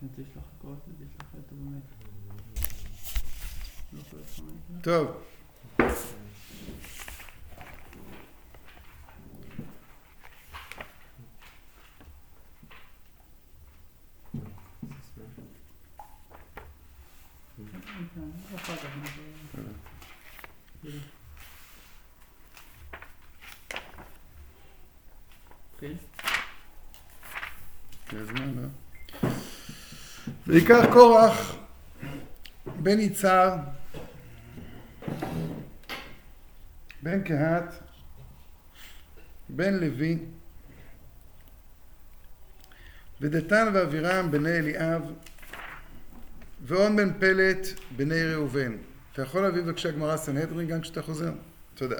כן, יש לך הכל, יש לך את באמת. לא יכול להיות לך טוב. אחר כך נדבר. כן. זה הזמן, לא? ויקח קורח בן יצהר, בן קהת, בן לוי, ודתן ואבירם בני אליאב, ואון בן פלט בני ראובן. אתה יכול להביא בבקשה גמרא סנהדרין גם כשאתה חוזר? תודה.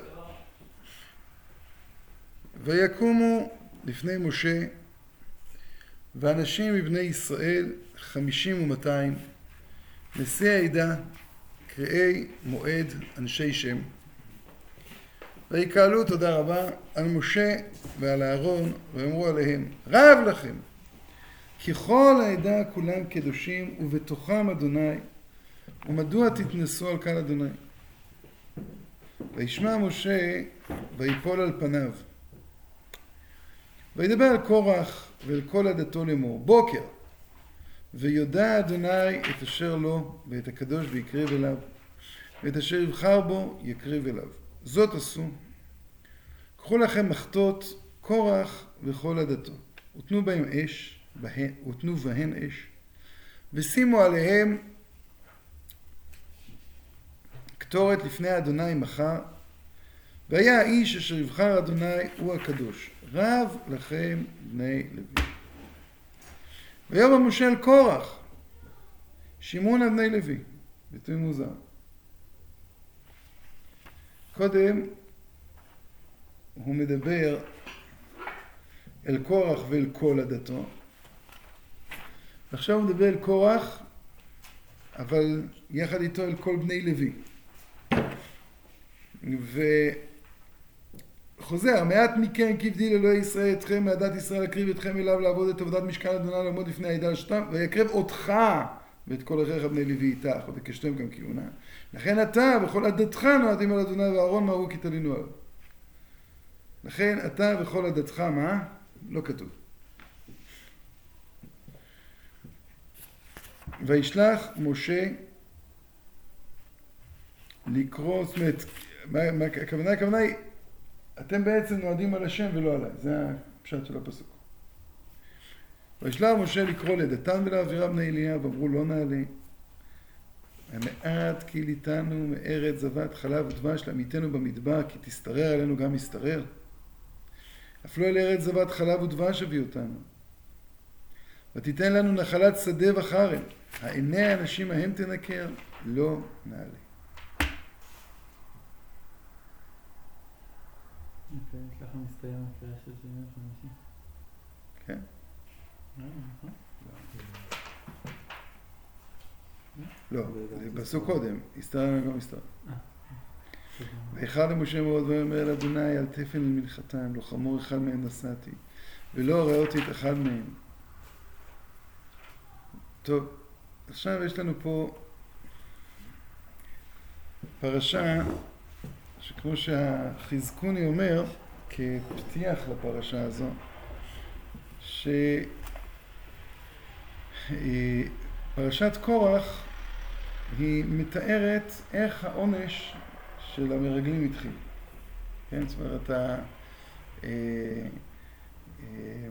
ויקומו לפני משה ואנשים מבני ישראל חמישים ומאתיים נשיא העדה קראי מועד אנשי שם. ויקהלו תודה רבה על משה ועל אהרון ואמרו עליהם רב לכם כי כל העדה כולם קדושים ובתוכם אדוני ומדוע תתנסו על קהל אדוני? וישמע משה ויפול על פניו וידבר על קורח ואל כל עדתו לאמור בוקר. ויודע אדוני את אשר לו ואת הקדוש ויקריב אליו ואת אשר יבחר בו יקריב אליו. זאת עשו. קחו לכם מחטות קורח וכל עדתו ותנו בהם אש בהן, ותנו בהן אש. ושימו עליהם קטורת לפני אדוני מחר. והיה האיש אשר יבחר אדוני הוא הקדוש רב לכם בני לוי. משה אל קורח, שמעון על בני לוי, ביטוי מוזר. קודם הוא מדבר אל קורח ואל כל עדתו, ועכשיו הוא מדבר אל קורח, אבל יחד איתו אל כל בני לוי. ו... חוזר, מעט מכם כי הבדיל אלוהי ישראל אתכם מעדת ישראל להקריב אתכם אליו לעבוד את עבודת משכן אדוני לעמוד לפני העדה לשתם ויקרב אותך ואת כל אחיך בני לוי איתך ותקשתם גם כהונה. לכן אתה וכל עדתך נועדים על אדוני ואהרון מהו כי תלינו עליו? לכן אתה וכל עדתך מה? לא כתוב. וישלח משה לקרוא, זאת אומרת, הכוונה, הכוונה היא אתם בעצם נועדים על השם ולא עליי, זה הפשט של הפסוק. וישלח משה לקרוא לדתן ולאבירה בני אליאב, אמרו לא נעלה. המעט כי ליטנו מארץ זבת חלב ודבש לעמיתנו במדבר, כי תשתרר עלינו גם ישתרר. אף לא אל ארץ זבת חלב ודבש הביא אותנו. ותיתן לנו נחלת שדה וחרם, העיני האנשים ההם תנקר, לא נעלה. אוקיי, ככה מסתיים הקריאה של שבעים וחמישי. כן. נכון? לא, פסוק קודם, הסתרנו גם הסתר. ואחד למשה מאוד ויאמר אל אדוני על תפן למלחתם, לא חמור אחד מהם נשאתי, ולא ראותי את אחד מהם. טוב, עכשיו יש לנו פה פרשה שכמו שהחזקוני אומר, כפתיח לפרשה הזו, שפרשת קורח היא מתארת איך העונש של המרגלים התחיל. כן, זאת אומרת, ה... אה, אה,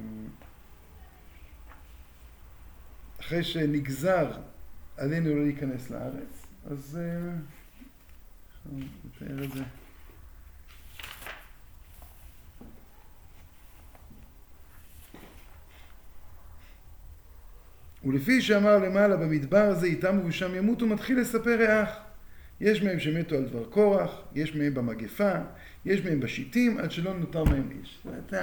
אחרי שנגזר עלינו לא להיכנס לארץ, אז נתאר את זה. ולפי שאמר למעלה במדבר הזה איתם ובשם ימותו מתחיל לספר ריח. יש מהם שמתו על דבר קורח, יש מהם במגפה, יש מהם בשיטים, עד שלא נותר מהם איש. אומרת,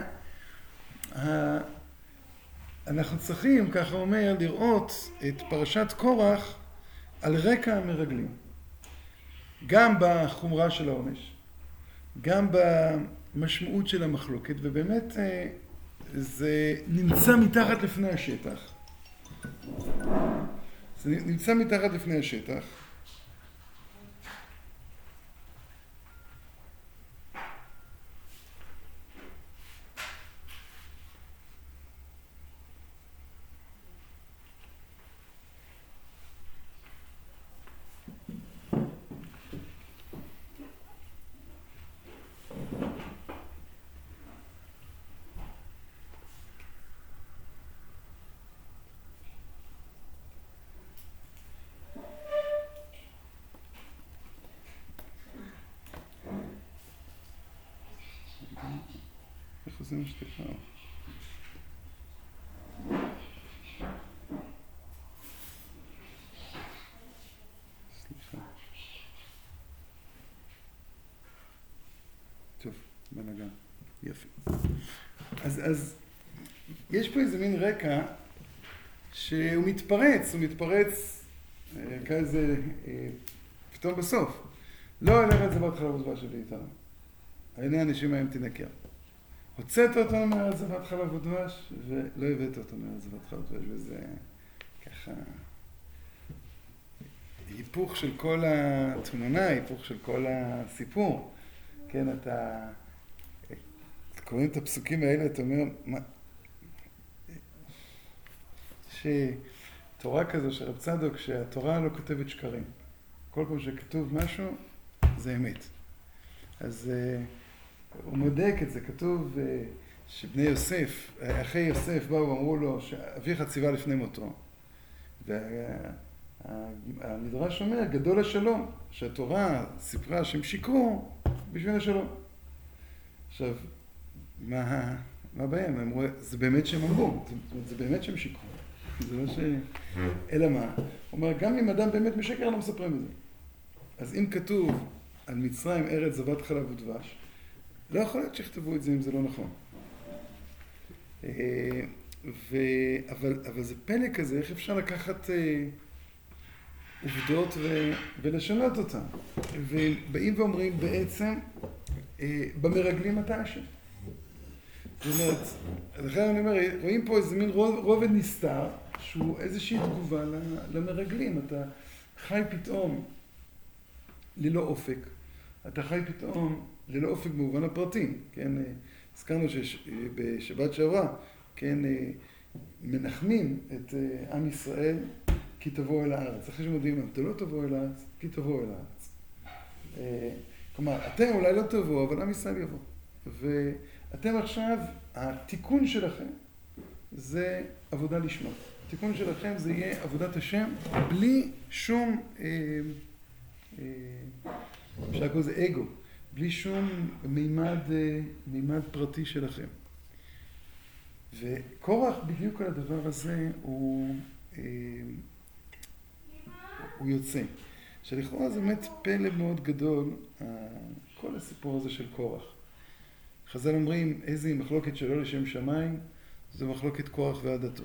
אנחנו צריכים, ככה אומר, לראות את פרשת קורח על רקע המרגלים. גם בחומרה של העונש, גם במשמעות של המחלוקת, ובאמת אה, זה נמצא מתחת לפני השטח. זה נמצא מתחת לפני השטח. איך עושים שתיקה? סליחה. טוב, בנגן. יופי. אז, אז יש פה איזה מין רקע שהוא מתפרץ, הוא מתפרץ אה, כזה אה, פתאום בסוף. לא אלך את זה בהתחלה בזמן שלי איתנו. עיני אנשים היום תנקר. הוצאת אותנו מארץ זבת חלב ודבש, ולא הבאת אותנו מארץ זבת חלב ודבש, וזה ככה היפוך של כל התמונה, היפוך של כל הסיפור. כן, אתה קוראים את הפסוקים האלה, אתה אומר, מה... יש תורה כזו של רב צדוק, שהתורה לא כותבת שקרים. כל פעם שכתוב משהו, זה אמת. אז... הוא מודק את זה, כתוב שבני יוסף, אחי יוסף באו ואמרו לו שאביך ציווה לפני מותו. והמדרש אומר, גדול השלום, שהתורה סיפרה שהם שיקרו בשביל השלום. עכשיו, מה, הבעיה? הם אמרו, זה באמת שהם אמרו, זה באמת שהם שיקרו. זה לא ש... אלא מה? הוא אומר, גם אם אדם באמת משקר, לא מספרים את זה. אז אם כתוב על מצרים ארץ זבת חלב ודבש, לא יכול להיות שיכתבו את זה אם זה לא נכון. אה, ו... אבל, אבל זה פלא כזה, איך אפשר לקחת אה, עובדות ו... ולשנות אותן. ובאים ואומרים בעצם, אה, במרגלים אתה אשם. זאת אומרת, לכן אני אומר, רואים פה איזה מין רובד נסתר, שהוא איזושהי תגובה למרגלים. אתה חי פתאום ללא אופק. אתה חי פתאום ללא אופק במובן הפרטי, כן, הזכרנו שבשבת שעברה, כן, מנחמים את עם ישראל כי תבואו אל הארץ. אחרי שמודיעים להם, אתם לא תבואו אל הארץ, כי תבואו אל הארץ. כלומר, אתם אולי לא תבואו, אבל עם ישראל יבוא. ואתם עכשיו, התיקון שלכם זה עבודה לשמות. התיקון שלכם זה יהיה עבודת השם בלי שום, אפשר לקרוא לזה אגו. בלי שום מימד, מימד פרטי שלכם. וקורח בדיוק על הדבר הזה הוא, הוא יוצא. שלכאורה זה באמת פלא מאוד גדול, כל הסיפור הזה של קורח. חז"ל אומרים, איזה מחלוקת שלא לשם שמיים, זו מחלוקת קורח ועדתו.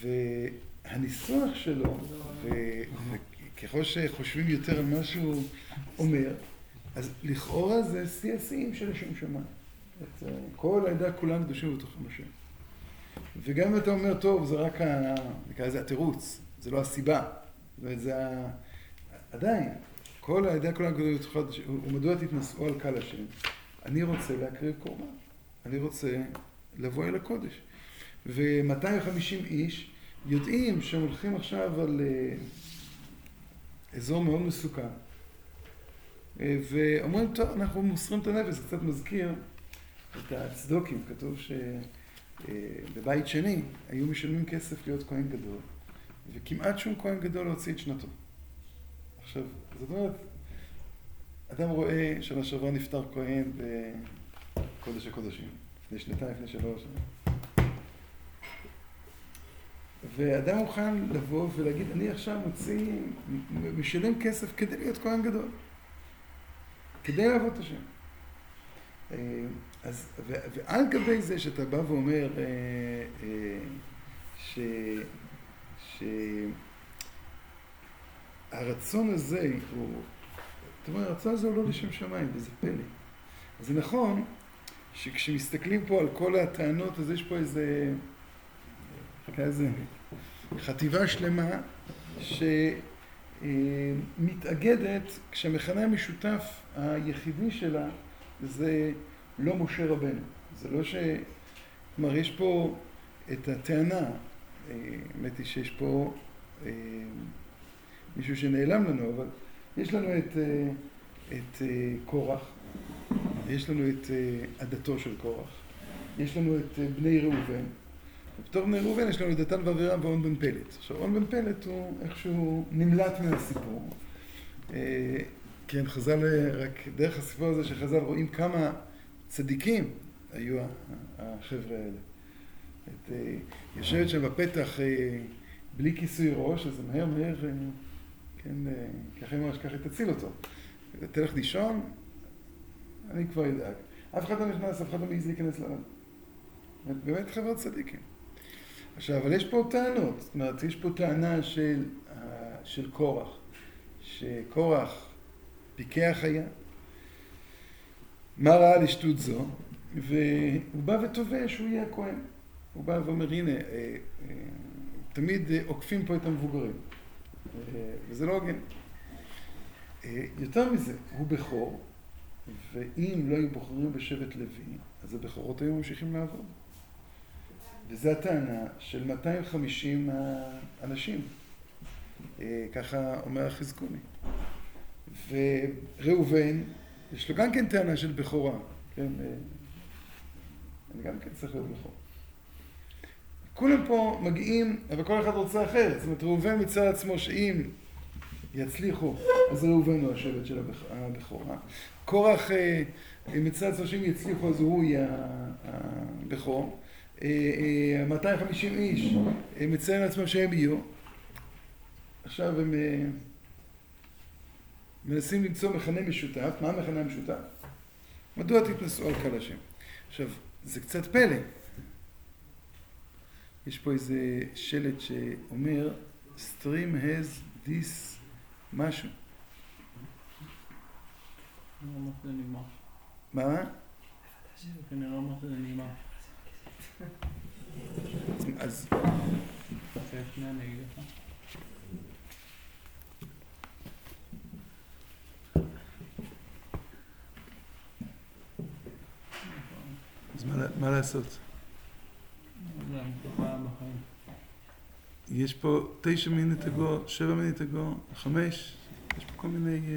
והניסוח שלו, וככל שחושבים יותר על מה שהוא אומר, אז לכאורה זה שיא השיאים של השם שמיים. כל העדה כולם קדושים בתוכם השם. וגם אם אתה אומר, טוב, זה רק, ה... נקרא לזה התירוץ, זה לא הסיבה. וזה ה... עדיין, כל העדה כולם קדושים בתוכם ומדוע תתנשאו על קהל השם? אני רוצה להקריב קורבן. אני רוצה לבוא אל הקודש. ו-250 איש יודעים שהם הולכים עכשיו על אזור מאוד מסוכן. ואומרים, טוב, אנחנו מוסרים את הנפש, זה קצת מזכיר את הצדוקים, כתוב שבבית שני היו משלמים כסף להיות כהן גדול, וכמעט שום כהן גדול לא הוציא את שנתו. עכשיו, זאת אומרת, אדם רואה שנה שעברה נפטר כהן בקודש הקודשים, לפני שנתיים, לפני שלוש. ואדם מוכן לבוא ולהגיד, אני עכשיו מוציא, משלם כסף כדי להיות כהן גדול. כדי לעבוד את השם. אז, ו, ועל גבי זה שאתה בא ואומר אה, אה, ש, שהרצון הזה הוא, אתה אומר, הרצון הזה הוא לא לשם שמיים, וזה פלא. אז זה נכון שכשמסתכלים פה על כל הטענות, אז יש פה איזה, איזה חטיבה שלמה שמתאגדת כשהמכנה המשותף היחידי שלה זה לא משה רבנו. זה לא ש... כלומר, יש פה את הטענה, האמת היא שיש פה מישהו שנעלם לנו, אבל יש לנו את, את קורח, יש לנו את עדתו של קורח, יש לנו את בני ראובן, בתור בני ראובן יש לנו את דתן ואבירם ואון בן פלט. עכשיו, און בן פלט הוא איכשהו נמלט מן הסיפור. כן, חז"ל, רק דרך הסיפור הזה שחז"ל רואים כמה צדיקים היו החבר'ה האלה. את, יושבת שם בפתח בלי כיסוי ראש, אז מהר מהר, כן, ככה ממש ככה תציל אותו. תלך לישון, אני כבר אדאג. אף אחד לא נכנס, אף אחד לא מעז להיכנס לעולם. באמת חבר'ה צדיקים. עכשיו, אבל יש פה טענות, זאת אומרת, יש פה טענה של, של קורח, שקורח פיקח היה, מה ראה לשטות זו, והוא בא ותובע שהוא יהיה הכהן. הוא בא ואומר, הנה, אה, אה, תמיד עוקפים פה את המבוגרים, אה, וזה לא הוגן. יותר מזה, הוא בכור, ואם לא היו בוחרים בשבט לוי, אז הבכורות היו ממשיכים לעבוד. וזו הטענה של 250 אנשים. ככה אומר החזקוני. וראובן, יש לו גם כן טענה של בכורה, כן? אני גם כן צריך להיות בכור. כולם פה מגיעים, אבל כל אחד רוצה אחרת. זאת אומרת, ראובן מצא לעצמו שאם יצליחו, אז ראובן הוא השבט של הבכורה. קורח מצא לעצמו שאם יצליחו, אז הוא יהיה הבכור. 250 איש מציין לעצמם שהם יהיו. עכשיו הם מנסים למצוא מכנה משותף. מה המכנה המשותף? מדוע תתנסו על קל השם? עכשיו, זה קצת פלא. יש פה איזה שלט שאומר stream has this משהו. מה? אז... אז מה לעשות? יש פה תשע מינט אגו, שבע מינט אגו, חמש, יש פה כל מיני.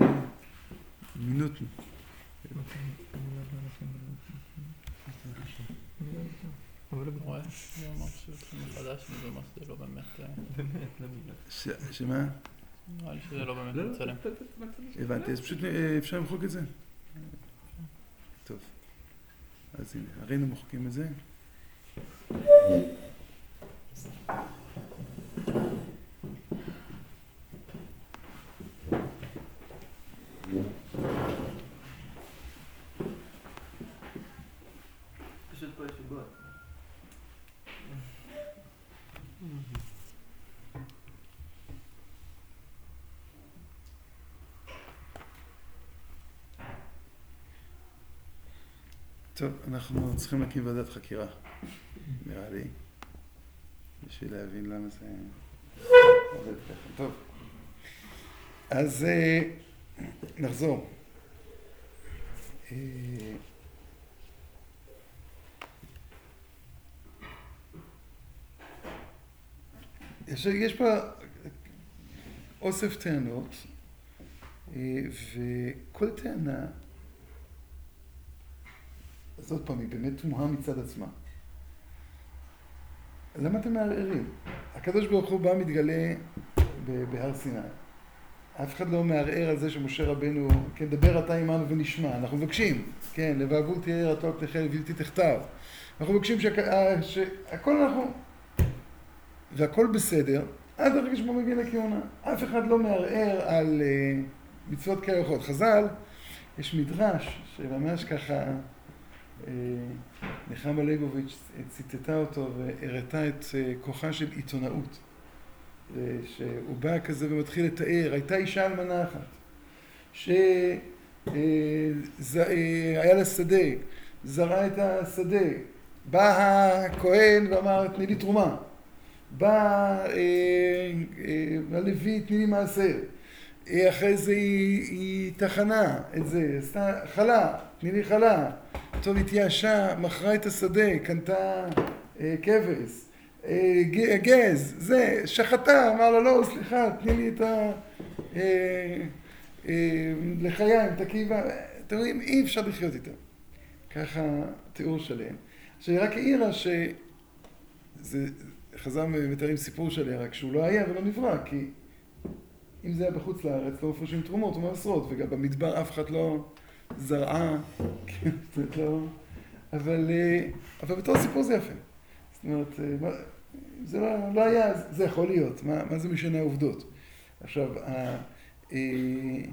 שמה? לא באמת מצלם. הבנתי, אז פשוט אפשר למחוק את זה? טוב. אז הנה, הרינו מוחקים את זה. טוב, אנחנו צריכים להקים ועדת חקירה, נראה לי, בשביל להבין למה זה עובד ככה. טוב, אז נחזור. יש, יש פה אוסף טענות, וכל טענה אז עוד פעם, היא באמת תמוהה מצד עצמה. למה אתם מערערים? הקדוש ברוך הוא בא מתגלה בהר סיני. אף אחד לא מערער על זה שמשה רבנו, כן, דבר אתה עמנו ונשמע. אנחנו מבקשים, כן, לבעבול תהיה יראתו פתחי ובלתי תכתב. אנחנו מבקשים אה, שהכל אנחנו... והכל בסדר, עד הרגע שבו מגיע לכהונה. אף אחד לא מערער על uh, מצוות כאלה וכאלה. חז"ל, יש מדרש שממש ככה אה, נחמה ליבוביץ' ציטטה אותו והראתה את אה, כוחה של עיתונאות. שהוא בא כזה ומתחיל לתאר, הייתה אישה אלמנה אחת, שהיה אה, לה שדה, זרעה את השדה, בא הכהן ואמר תני לי תרומה, בא הלוי, תני לי מעשר. אחרי זה היא, היא טחנה את זה, עשתה חלה, תני לי חלה. טוב, התייאשה, מכרה את השדה, קנתה אה, כבש, אה, גז, זה, שחטה, אמר לה, לא, סליחה, תני לי את ה... אה, אה, לחיים, את הקיבה. אתם רואים, אי אפשר לחיות איתה. ככה תיאור שלם. עכשיו, היא רק העירה ש... זה, חז"ל מתארים סיפור שלה, רק שהוא לא היה ולא נברא, כי אם זה היה בחוץ לארץ, לא מפרשים תרומות ומעשרות, וגם במדבר אף אחד לא זרעה, כן, לא... אבל, אה, אבל בתור סיפור זה יפה. זאת אומרת, אה, זה לא, לא היה, זה יכול להיות, מה, מה זה משנה העובדות? עכשיו, ה, אה,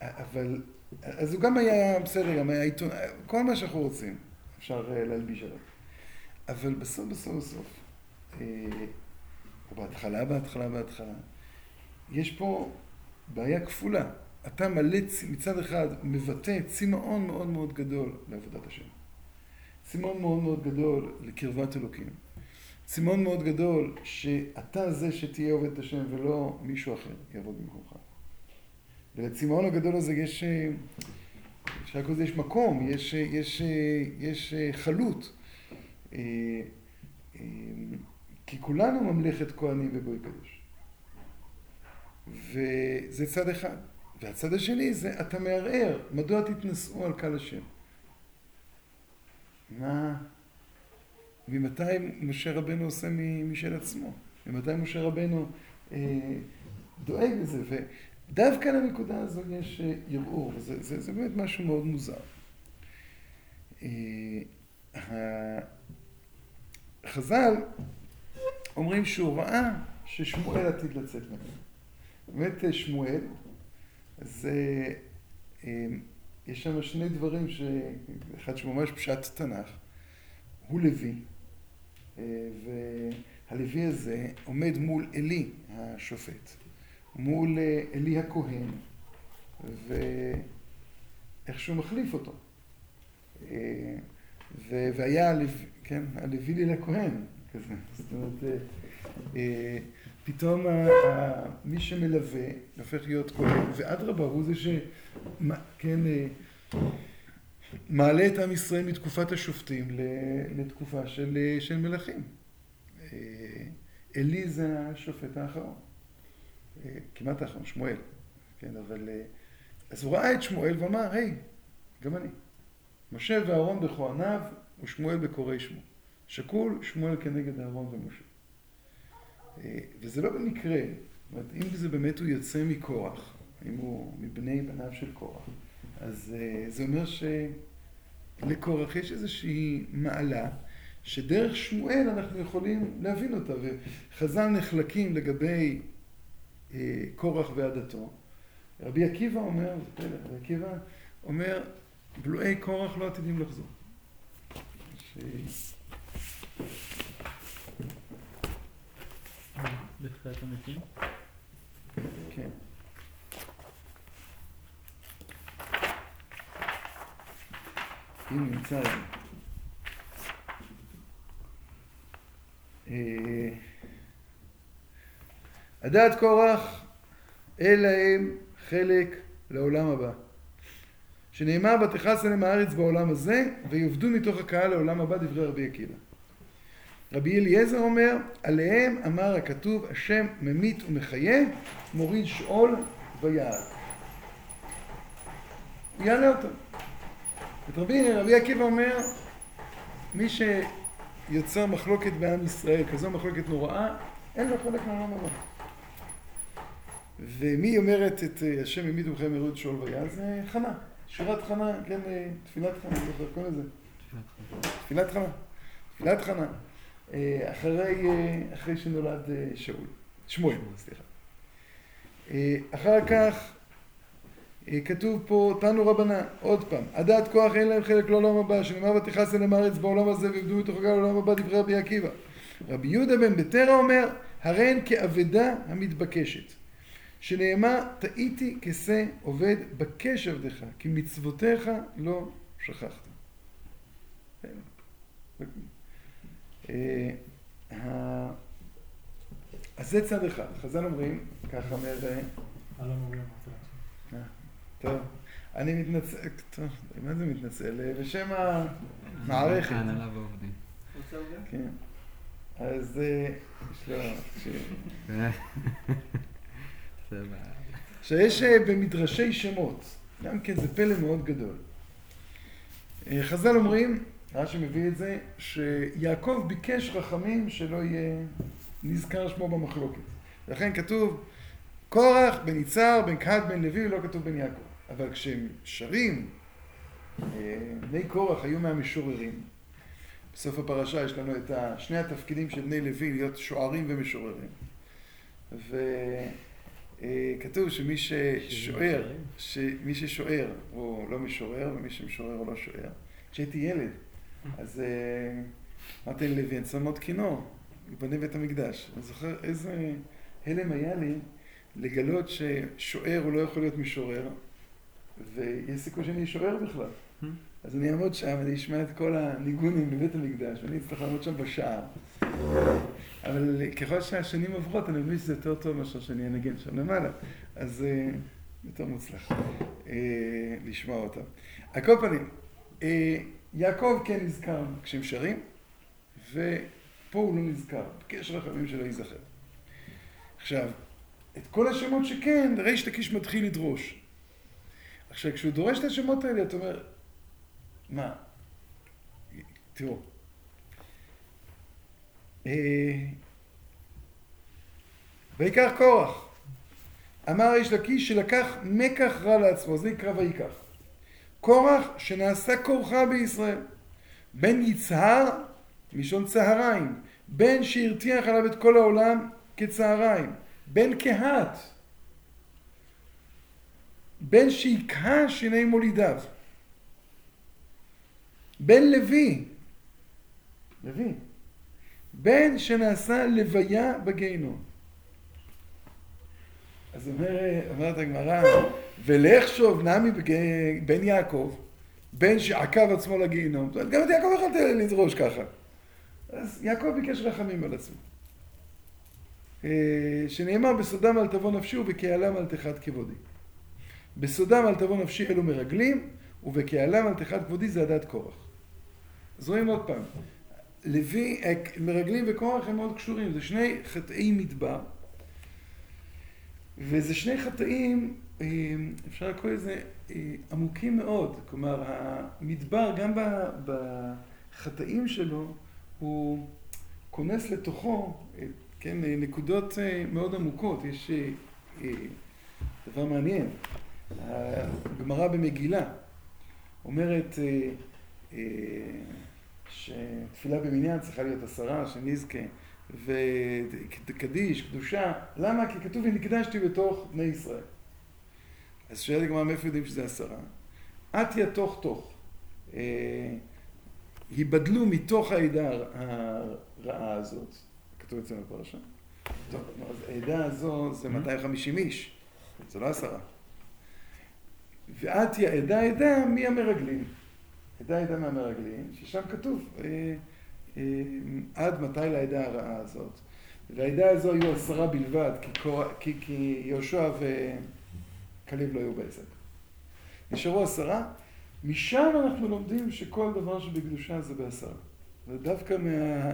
אבל, אז הוא גם היה בסדר, גם היה עיתון, כל מה שאנחנו רוצים, אפשר להלביש עליו. אבל בסוף, בסוף, בסוף, או בהתחלה, בהתחלה, בהתחלה, יש פה בעיה כפולה. אתה מלא, מצד אחד, מבטא צמאון מאוד מאוד גדול לעבודת השם. צמאון מאוד מאוד גדול לקרבת אלוקים. צמאון מאוד גדול שאתה זה שתהיה עובד את השם ולא מישהו אחר יעבוד במקומך. ולצמאון הגדול הזה יש, אפשר לקרוא לזה, יש מקום, יש, יש, יש חלות. כי כולנו ממלכת כהנים וגוי קדוש. וזה צד אחד. והצד השני זה אתה מערער, מדוע תתנשאו על קהל השם? מה... ממתי משה רבנו עושה משל עצמו? ממתי משה רבנו אה, דואג לזה? ודווקא לנקודה הזו יש אה, ערעור, וזה זה, זה באמת משהו מאוד מוזר. אה, חז"ל אומרים שהוא ראה ששמואל עתיד לצאת ממנו. באמת אה, שמואל, אז אה, יש שם שני דברים, ש... אחד שממש פשט תנ"ך, הוא לוי, אה, והלוי הזה עומד מול עלי השופט, מול עלי הכהן, ואיכשהו מחליף אותו. והיה הלוי, כן, הלוי לי לכהן, כזה. זאת אומרת, פתאום מי שמלווה הופך להיות כהן, ואדרבה, הוא זה שכן, אה, מעלה את עם ישראל מתקופת השופטים לתקופה של, של מלכים. עלי זה השופט האחרון, כמעט האחרון, שמואל, כן, אבל... אז הוא ראה את שמואל ואמר, היי, גם אני. משה ואהרון בכהניו ושמואל בקוראי שמו. שקול שמואל כנגד אהרון ומשה. אה, וזה לא במקרה, זאת אומרת, אם זה באמת הוא יוצא מקורח, אם הוא מבני בניו של קורח, אז אה, זה אומר שלקורח יש איזושהי מעלה שדרך שמואל אנחנו יכולים להבין אותה, וחז"ל נחלקים לגבי אה, קורח ועדתו. רבי עקיבא אומר, זה פלא, רבי עקיבא אומר, בלועי קורח לא עתידים לחזור. ש... בתחילת המתים? כן. אם נמצא את זה. הדעת קורח, אין להם חלק לעולם הבא. שנאמר ותכעס עליהם הארץ בעולם הזה, ויאבדו מתוך הקהל לעולם הבא דברי רבי עקיבא. רבי אליעזר אומר, עליהם אמר הכתוב, השם ממית ומחיה, מוריד שאול ויעד. הוא יעלה אותו. את רבי, רבי עקיבא אומר, מי שיוצר מחלוקת בעם ישראל, כזו מחלוקת נוראה, אין לו חלק לעולם הבא. ומי אומרת את השם ממית ומחיה מוריד שאול ויעד? זה חנה. שירת חנה, כן, תפילת חנה. תפילת חנה. תפילת חנה. אה, אחרי, אה, אחרי שנולד אה, שאול, שמואל, סליחה. אחר כך כתוב פה, תנו רבנה, עוד פעם, הדעת כוח אין להם חלק לעולם הבא, שנאמר ותכעס אליהם הארץ בעולם הזה ועבדו מתוך הגל לעולם הבא דברי רבי עקיבא. רבי יהודה בן בטרה אומר, הרי הן כאבדה המתבקשת. שנאמר, טעיתי כשה עובד בקש עבדך, כי מצוותיך לא שכחת. אה, אז זה צד אחד. חז"ל אומרים, ככה אומר, אה, זה. טוב, אני מתנצל, טוב, מה זה מתנצל? אה, בשם המערכת. ההנהלה והעובדים. כן. אז אה, יש לו, תקשיב. שיש אה, במדרשי שמות, גם כן זה פלא מאוד גדול. אה, חז"ל אומרים, רש"י מביא את זה, שיעקב ביקש רחמים שלא יהיה נזכר שמו במחלוקת. לכן כתוב, קורח בן יצהר, בן קהת, בן לוי, לא כתוב בן יעקב. אבל כשהם שרים, אה, בני קורח היו מהמשוררים. בסוף הפרשה יש לנו את שני התפקידים של בני לוי, להיות שוערים ומשוררים. וכתוב שמי ששוער, שמי ששוער הוא לא משורר, ומי שמשורר הוא לא שוער. כשהייתי ילד, אז אה, אמרתי ללוי, אני שם עוד כינור, ייבנה בית המקדש. אני זוכר איזה הלם היה לי לגלות ששוער הוא לא יכול להיות משורר, ויש סיכוי שאני אשוער בכלל. אז אני אעמוד שם, אני אשמע את כל הניגונים בבית המקדש, ואני אצטרך לעמוד שם בשער. אבל ככל שהשנים עוברות, אני מבין שזה יותר טוב מאשר שאני אנגן שם למעלה. אז אה, יותר מוצלח אה, לשמוע אותם. על כל פנים, אה, יעקב כן נזכר כשהם שרים, ופה הוא לא נזכר, בקשר רחמים שלא ייזכר. עכשיו, את כל השמות שכן, ריש לקיש מתחיל לדרוש. עכשיו, כשהוא דורש את השמות האלה, אתה אומר, מה? תראו. אה, ויקח קורח. אמר איש לקיש שלקח מקח רע לעצמו, זה נקרא ויקח. קורח שנעשה קורחה בישראל. בן יצהר, מלשון צהריים. בן שהרתיח עליו את כל העולם כצהריים. בן קהת. בן שהקהה שיני מולידיו. בן לוי. לוי. בן שנעשה לוויה בגיהנום. אז אומר, אומרת הגמרא, ולך שוב נמי בן יעקב, בן שעקב עצמו אומרת, גם את יעקב יכולת לדרוש ככה. אז יעקב ביקש רחמים על עצמו. אה, שנאמר בסודם אל תבוא נפשי ובקהלם אל תחת כבודי. בסודם אל תבוא נפשי אלו מרגלים, ובקהלם אל תחת כבודי זה הדת קורח. אז רואים עוד פעם, לוי, מרגלים וקורח הם מאוד קשורים, זה שני חטאי מדבר, וזה שני חטאים, אה, אפשר לקרוא לזה אה, עמוקים מאוד, כלומר המדבר גם בחטאים שלו הוא כונס לתוכו, אה, כן, נקודות מאוד עמוקות, יש דבר מעניין, הגמרא במגילה אומרת שתפילה במניין צריכה להיות עשרה, שנזכה, וקדיש, קדושה, למה? כי כתוב ונקדשתי בתוך בני ישראל. אז שואלת הגמרא מאיפה יודעים שזה עשרה? עטיה תוך תוך. אה, היבדלו מתוך העדה הרעה הזאת, כתוב אצלנו בפרשה. טוב, אז העדה הזו זה 250 איש, זה לא עשרה. ועטיה עדה עדה מהמרגלים. עדה עדה מהמרגלים, ששם כתוב אה, אה, עד מתי לעדה הרעה הזאת. לעדה הזו היו עשרה בלבד, כי, קור... כי, כי יהושע וכלב לא היו בעסק. נשארו עשרה, משם אנחנו לומדים שכל דבר שבקדושה זה בעשרה. ודווקא מה...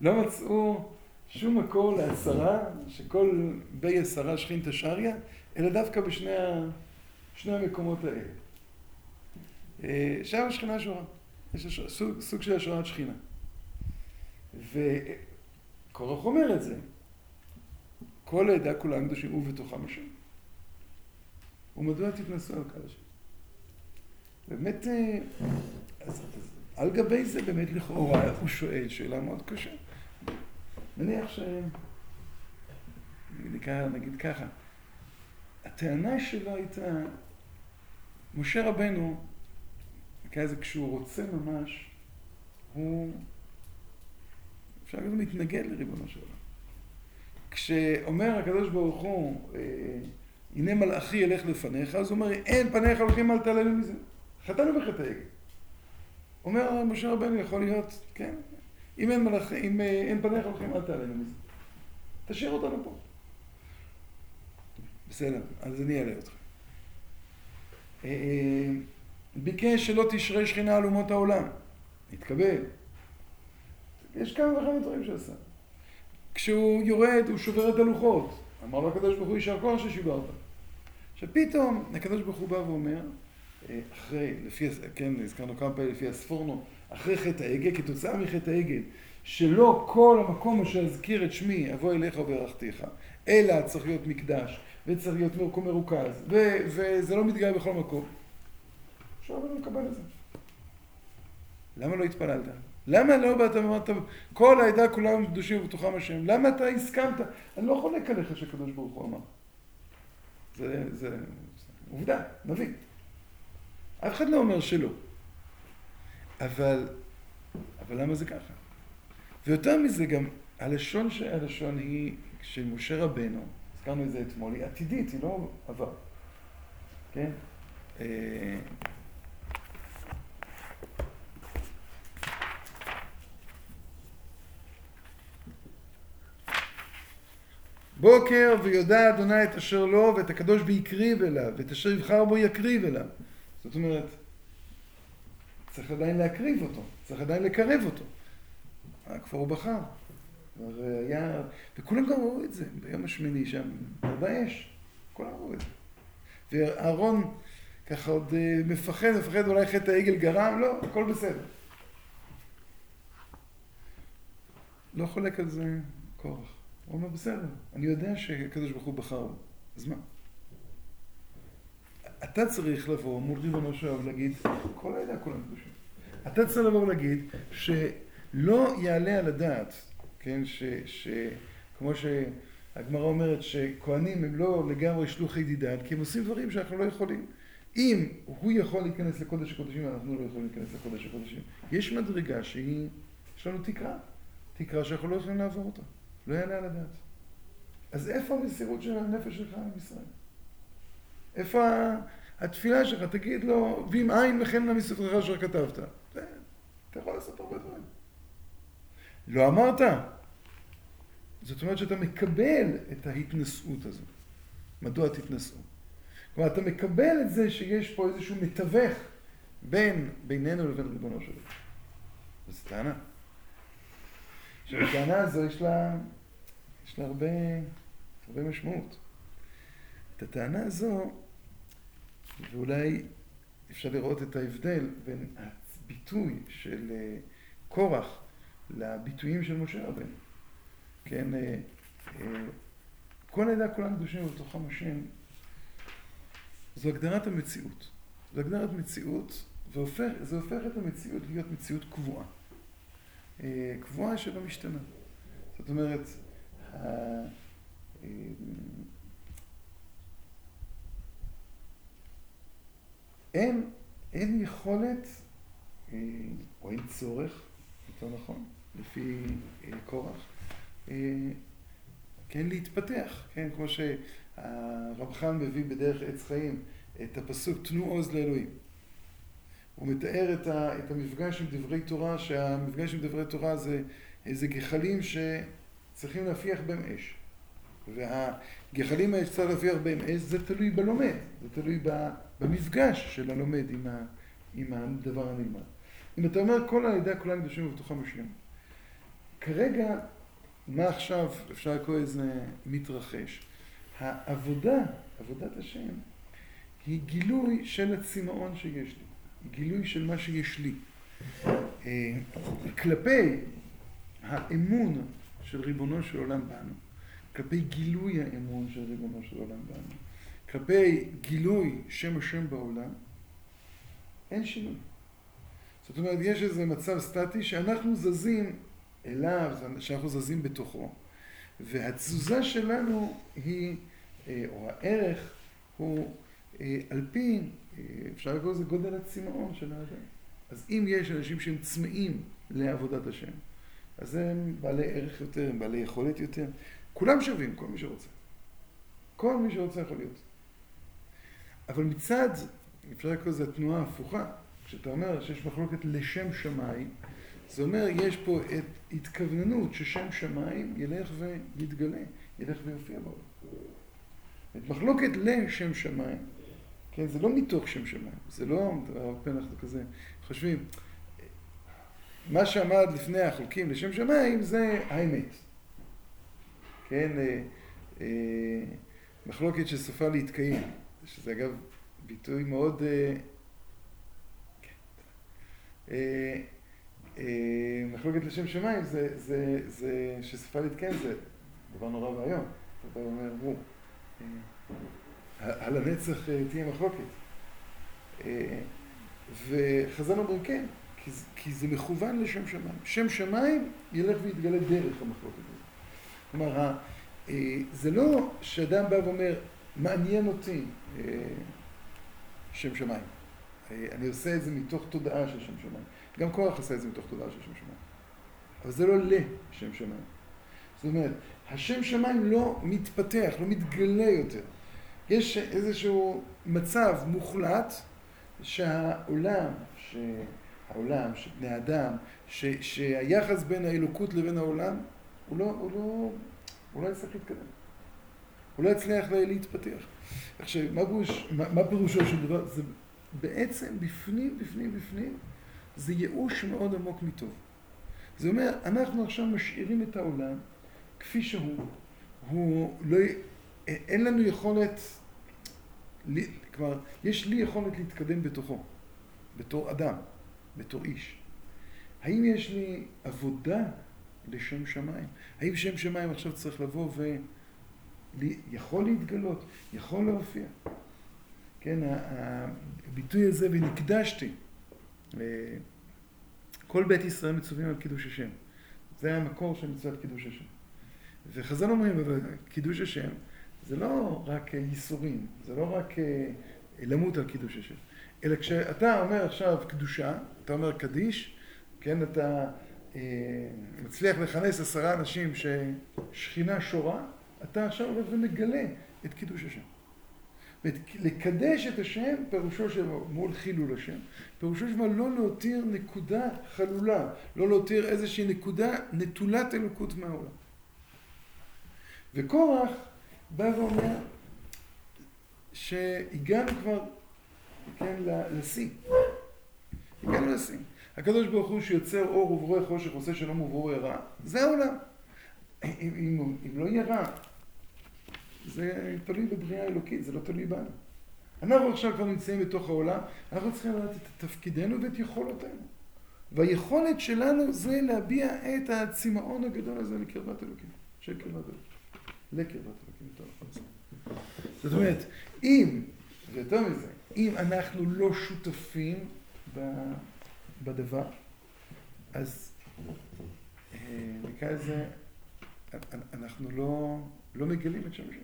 לא מצאו שום מקור לעשרה, שכל בי עשרה שכינתא שריא, אלא דווקא בשני ה... שני המקומות האלה. אה, שם השכינה שורה. יש. סוג, של השראת שכינה. וקורח אומר את זה. כל העדה כולם קדושים ובתוכם השם. ומדוע תתנסו על קהל השם? באמת, אה, אז, אז על גבי זה באמת לכאורה הוא שואל שאלה מאוד קשה. נניח ש... נגיד, נגיד ככה, הטענה שלו הייתה, משה רבנו, כזה כשהוא רוצה ממש, הוא, אפשר הוא מתנגד לריבונו של עולם. כשאומר הקדוש ברוך הוא, אה, הנה מלאכי ילך לפניך, אז הוא אומר, אין פניך הולכים אל תעללו מזה. חטאנו בחטא העגל. אומר משה רבנו, יכול להיות, כן, אם אין, מלאכ... אם אין פניך הולכים, אל תעלנו מזה. תשאיר אותנו פה. בסדר, אז אני אעלה אותך. ביקש שלא תשרה שכינה על אומות העולם. התקבל. יש כמה וכמה דברים שעשה. כשהוא יורד, הוא שובר את הלוחות. אמר לו הקדוש ברוך הוא, יישר כוח ששיברת. עכשיו פתאום הקדוש ברוך הוא בא ואומר, אחרי, לפי, כן, הזכרנו כמה פעמים לפי הספורנו, אחרי חטא העגל, כתוצאה מחטא העגל, שלא כל המקום אשר אזכיר את שמי אבוא אליך וברכתיך, אלא צריך להיות מקדש, וצריך להיות מקום מרוכז, ו- וזה לא מתגאה בכל מקום. עכשיו אני מקבל את זה. למה לא התפללת? למה לא באת ואמרת, כל העדה כולם קדושים ובתוכם השם? למה אתה הסכמת? אני לא חולק עליך שקדוש ברוך הוא אמר. זה, זה, עובדה, נביא. אף אחד לא אומר שלא. אבל, אבל למה זה ככה? ויותר מזה גם, הלשון שהלשון היא של משה רבנו, הזכרנו את זה אתמול, היא עתידית, היא לא עבר. כן? בוקר ויודע אדוני את אשר לו ואת הקדוש ויקריב אליו ואת אשר יבחר בו יקריב אליו. זאת אומרת, צריך עדיין להקריב אותו, צריך עדיין לקרב אותו. כבר הוא בחר. כבר היה... וכולם גם ראו את זה ביום השמיני שם, באש. כולם ראו את זה. ואהרון ככה עוד מפחד, מפחד אולי חטא העגל גרם, לא, הכל בסדר. לא חולק על זה קורח. הוא אומר, בסדר, אני יודע שהקדוש ברוך הוא בחר אז מה? אתה צריך לבוא מול ריבונו של עולם ולהגיד, כל העדה כולם קדושים. אתה צריך לבוא ולהגיד שלא יעלה על הדעת, כן, ש, ש, כמו שהגמרא אומרת שכהנים הם לא לגמרי שלוחי דידן, כי הם עושים דברים שאנחנו לא יכולים. אם הוא יכול להיכנס לקודש הקודשים, אנחנו לא יכולים להיכנס לקודש הקודשים. יש מדרגה שהיא, יש לנו תקרה, תקרה שאנחנו לא יכולים לעבור אותה. לא יעלה על הדעת. אז איפה המסירות של הנפש שלך עם ישראל? איפה התפילה שלך? תגיד לו, ואם אין וכן למספרך אשר כתבת. אתה יכול לעשות הרבה דברים. לא אמרת. זאת אומרת שאתה מקבל את ההתנשאות הזו. מדוע תתנשאו? כלומר, אתה מקבל את זה שיש פה איזשהו מתווך בין בינינו לבין ריבונו שלו. זו טענה. עכשיו, הטענה הזו יש לה, יש לה הרבה, הרבה משמעות. את הטענה הזו, ואולי אפשר לראות את ההבדל בין הביטוי של קורח לביטויים של משה רבנו. כן, כל העדה כולם קדושים ובתוכם השם, זו הגדרת המציאות. זו הגדרת מציאות, וזה הופך את המציאות להיות מציאות קבועה. קבועה שלא משתנה. זאת אומרת, אין, אין יכולת, או אין צורך, יותר נכון, לפי קורח, כן, להתפתח, כן, כמו שהרמח"ל מביא בדרך עץ חיים את הפסוק תנו עוז לאלוהים. הוא מתאר את, ה, את המפגש עם דברי תורה, שהמפגש עם דברי תורה זה איזה גחלים שצריכים להפיח בהם אש. והגחלים האלה שצריך להפיח בהם אש, זה תלוי בלומד, זה תלוי במפגש של הלומד עם, ה, עם הדבר הנלמד. אם אתה אומר כל העדה כולם קדושים ובתוכם השם, כרגע, מה עכשיו אפשר לקרוא איזה מתרחש? העבודה, עבודת השם, היא גילוי של הצמאון שיש לי. גילוי של מה שיש לי. כלפי האמון של ריבונו של עולם בנו, כלפי גילוי האמון של ריבונו של עולם בנו, כלפי גילוי שם השם בעולם, אין שינוי. זאת אומרת, יש איזה מצב סטטי שאנחנו זזים אליו, שאנחנו זזים בתוכו, והתזוזה שלנו היא, או הערך הוא על פי אפשר לקרוא לזה גודל הצמאון של האדם. אז אם יש אנשים שהם צמאים לעבודת השם, אז הם בעלי ערך יותר, הם בעלי יכולת יותר. כולם שווים, כל מי שרוצה. כל מי שרוצה יכול להיות. אבל מצד, אפשר לקרוא לזה תנועה הפוכה, כשאתה אומר שיש מחלוקת לשם שמיים, זה אומר, יש פה את התכווננות ששם שמיים ילך ויתגלה, ילך ויופיע בעולם. את מחלוקת לשם שמיים, כן, זה לא מתוך שם שמיים, זה לא, הרבה פעמים אנחנו כזה חושבים, מה שעמד לפני החולקים לשם שמיים זה האמת. כן, אה, אה, מחלוקת שסופה להתקיים, שזה אגב ביטוי מאוד... אה, כן, מחלוקת לשם שמיים זה, זה, זה שסופה להתקיים זה דבר נורא ואיום. אתה אומר, נו, על הנצח תהיה מחלוקת. וחז"ל אומרים כן, כי, זה מכוון לשם שמיים. שם שמיים ילך ויתגלה דרך המחלוקת הזאת. כלומר, אה, זה לא שאדם בא ואומר, מעניין אותי אה, שם שמיים. אה, אני עושה את זה מתוך תודעה של שם שמיים. גם קורח עשה את זה מתוך תודעה של שם שמיים. אבל זה לא לשם שמיים. זאת אומרת, השם שמיים לא מתפתח, לא מתגלה יותר. יש איזשהו מצב מוחלט שהעולם, שהעולם, שבני אדם, ש, שהיחס בין האלוקות לבין העולם הוא לא, הוא לא, הוא לא יצטרך להתקדם. הוא לא יצליח להתפתח. עכשיו, מה, בוש, מה, מה פירושו של דבר? זה בעצם בפנים, בפנים, בפנים, זה ייאוש מאוד עמוק מטוב. זה אומר, אנחנו עכשיו משאירים את העולם כפי שהוא, הוא לא, אין לנו יכולת, כלומר, יש לי יכולת להתקדם בתוכו, בתור אדם, בתור איש. האם יש לי עבודה לשם שמיים. האם שם שמיים עכשיו צריך לבוא ו... יכול להתגלות, יכול להופיע. כן, הביטוי הזה, ונקדשתי. כל בית ישראל מצווים על קידוש השם. זה המקור של מצוות קידוש השם. וחז"ל אומרים, אבל קידוש השם זה לא רק ייסורים, זה לא רק אה, למות על קידוש השם, אלא כשאתה אומר עכשיו קדושה, אתה אומר קדיש, כן, אתה אה, מצליח לכנס עשרה אנשים ששכינה שורה, אתה עכשיו הולך ומגלה את קידוש השם. לקדש את השם, פירושו מול חילול השם, פירושו של לא להותיר נקודה חלולה, לא להותיר איזושהי נקודה נטולת אלוקות מהעולם. וקורח בא ואומר שהגענו כבר, כן, לשיא. הגענו לשיא. הקדוש ברוך הוא שיוצר אור וברוא חושך, עושה שלום וברוא רע, זה העולם. אם, אם, אם לא יהיה רע, זה תלוי בבריאה אלוקית, זה לא תלוי בנו. אנחנו עכשיו כבר נמצאים בתוך העולם, אנחנו צריכים לדעת את תפקידנו ואת יכולותינו. והיכולת שלנו זה להביע את הצמאון הגדול הזה לקרבת אלוקים, של קרבת אלוקים, לקרבת אלוקים, יותר נכון. זאת אומרת, אם, ויותר מזה, אם אנחנו לא שותפים. בדבר, אז אה, נקרא לזה, אנחנו לא, לא מגלים את שם השם.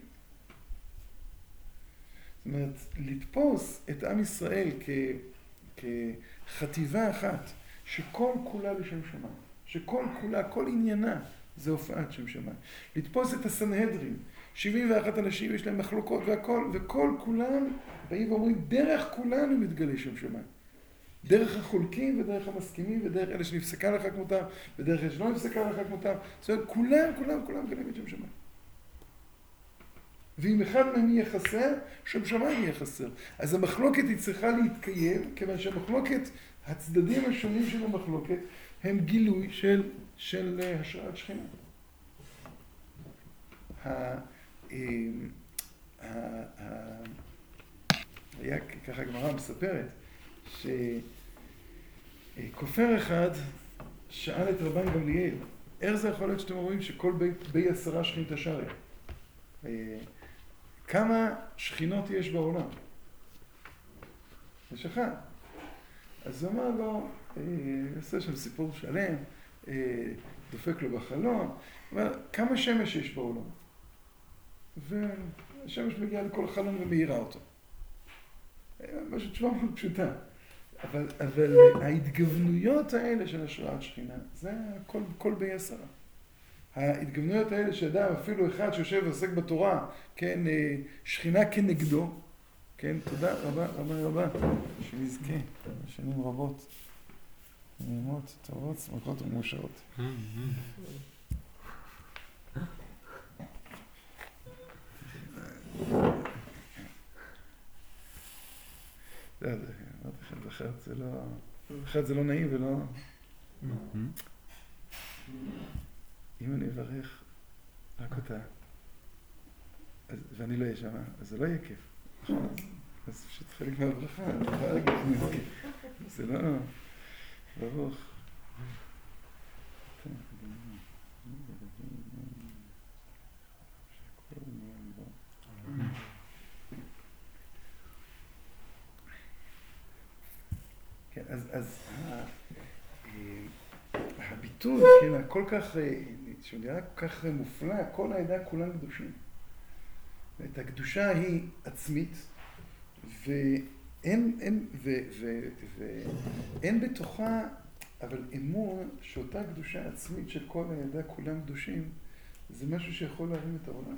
זאת אומרת, לתפוס את עם ישראל כ, כחטיבה אחת, שכל כולה לשם שמיים, שכל כולה, כל עניינה זה הופעת שם שמיים. לתפוס את הסנהדרין, 71 אנשים יש להם מחלוקות והכל, וכל כולם באים ואומרים, דרך כולנו מתגלה שם שמיים. דרך החולקים ודרך המסכימים ודרך אלה שנפסקה לך כמותם ודרך אלה שלא נפסקה לך כמותם. זאת אומרת, כולם, כולם, כולם גלים את שם שמיים. ואם אחד מהם יהיה חסר, שם שמיים יהיה חסר. אז המחלוקת היא צריכה להתקיים, כיוון שהמחלוקת, הצדדים השונים של המחלוקת, הם גילוי של, של אה, השראת שכינה. אה, היה ככה גמרא מספרת, ש... כופר אחד שאל את רבן גמליאל, איך זה יכול להיות שאתם אומרים שכל בי עשרה שכינתא שריה? אה, כמה שכינות יש בעולם? יש אחד. אז הוא אמר לו, אה, עושה שם סיפור שלם, דופק לו בחלון, אומר, כמה שמש יש בעולם? והשמש מגיעה לכל חלון ומאירה אותו. משהו תשובה מאוד פשוטה. אבל, אבל ההתגוונויות האלה של השראת שכינה, זה כל, כל בי עשרה. ההתגוונויות האלה שאדם, אפילו אחד שיושב ועוסק בתורה, כן, אה, שכינה כנגדו, כן, תודה רבה רבה רבה, שנזכה שנים רבות. נעימות, טובות, שמחות ומאושרות. אחרת זה לא, אחרת זה לא נעים ולא... אם אני אברך רק אותה, ואני לא אהיה שם, אז זה לא יהיה כיף. אז פשוט חלק מהברכה, שזה זה לא... ברוך. כן, אז, אז הביטוי, כן, הכל כך, שהוא נראה כל כך מופלא, כל העדה כולם קדושים. ואת הקדושה היא עצמית, ואין, אין, ו, ו, ואין בתוכה, אבל אמון שאותה קדושה עצמית של כל העדה כולם קדושים, זה משהו שיכול להרים את העולם.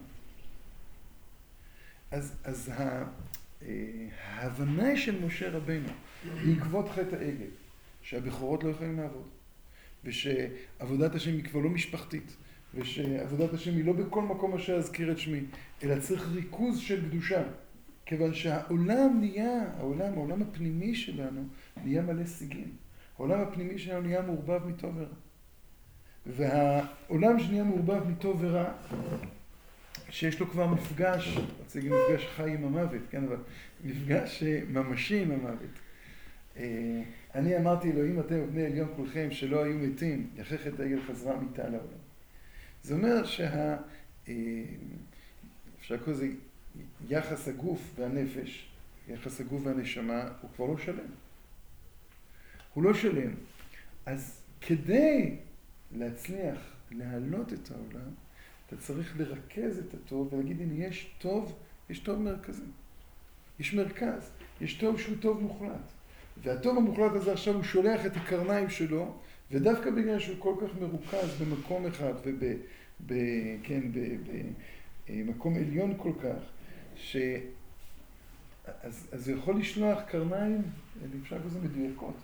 אז, אז ההבנה של משה רבנו בעקבות חטא העגל, שהבכורות לא יכולים לעבוד, ושעבודת השם היא כבר לא משפחתית, ושעבודת השם היא לא בכל מקום אשר אזכיר את שמי, אלא צריך ריכוז של קדושה, כיוון שהעולם נהיה, העולם, העולם הפנימי שלנו נהיה מלא סיגים. העולם הפנימי שלנו נהיה מעורבב מטוב ורע. והעולם שנהיה מעורבב מטוב ורע, שיש לו כבר מפגש, רוצה להגיד מפגש חי עם המוות, כן, אבל מפגש ממשי עם המוות. אני אמרתי אלוהים אתם ובני עליון כולכם שלא היו מתים, יחך את העגל חזרה מיתה לעולם. זה אומר שה... אפשר לקרוא לזה יחס הגוף והנפש, יחס הגוף והנשמה, הוא כבר לא שלם. הוא לא שלם. אז כדי להצליח להעלות את העולם, אתה צריך לרכז את הטוב ולהגיד, הנה, יש טוב, יש טוב מרכזי. יש מרכז, יש טוב שהוא טוב מוחלט. והטוב המוחלט הזה עכשיו הוא שולח את הקרניים שלו, ודווקא בגלל שהוא כל כך מרוכז במקום אחד וב... ב, כן, במקום עליון כל כך, ש... אז, אז הוא יכול לשלוח קרניים, אפשר לקרוא לזה מדויקות,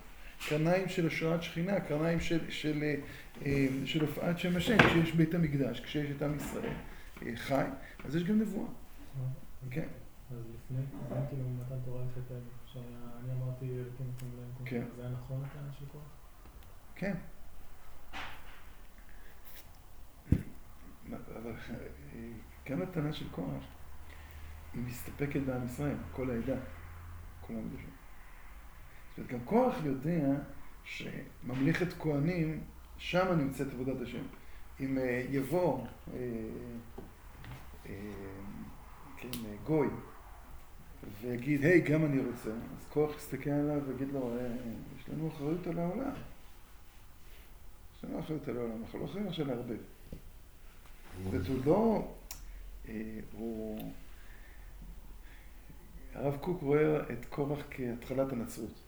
קרניים של השראת שכינה, קרניים של, של, של, של הופעת שם השם, כשיש בית המקדש, כשיש את עם ישראל חי, אז יש גם נבואה. כן. אז לפני, כאילו מתן תורה לחטא, עכשיו אני אמרתי אלוקים נותנים להם, כן. זה היה נכון הטענה של כוח? כן. אבל גם הטענה של קורח, היא מסתפקת בעם ישראל, כל העדה, כל העם קדושים. זאת אומרת, גם קורח יודע שממלכת כהנים, שם נמצאת עבודת השם. אם יבוא כן, גוי ויגיד, היי, גם אני רוצה, אז קורח יסתכל עליו ויגיד לו, יש לנו אחריות על העולם. יש לנו אחריות על העולם, אנחנו לא יכולים עכשיו לערבב. זאת אומרת, הוא לא... הוא... הרב קוק רואה את קורח כהתחלת הנצרות.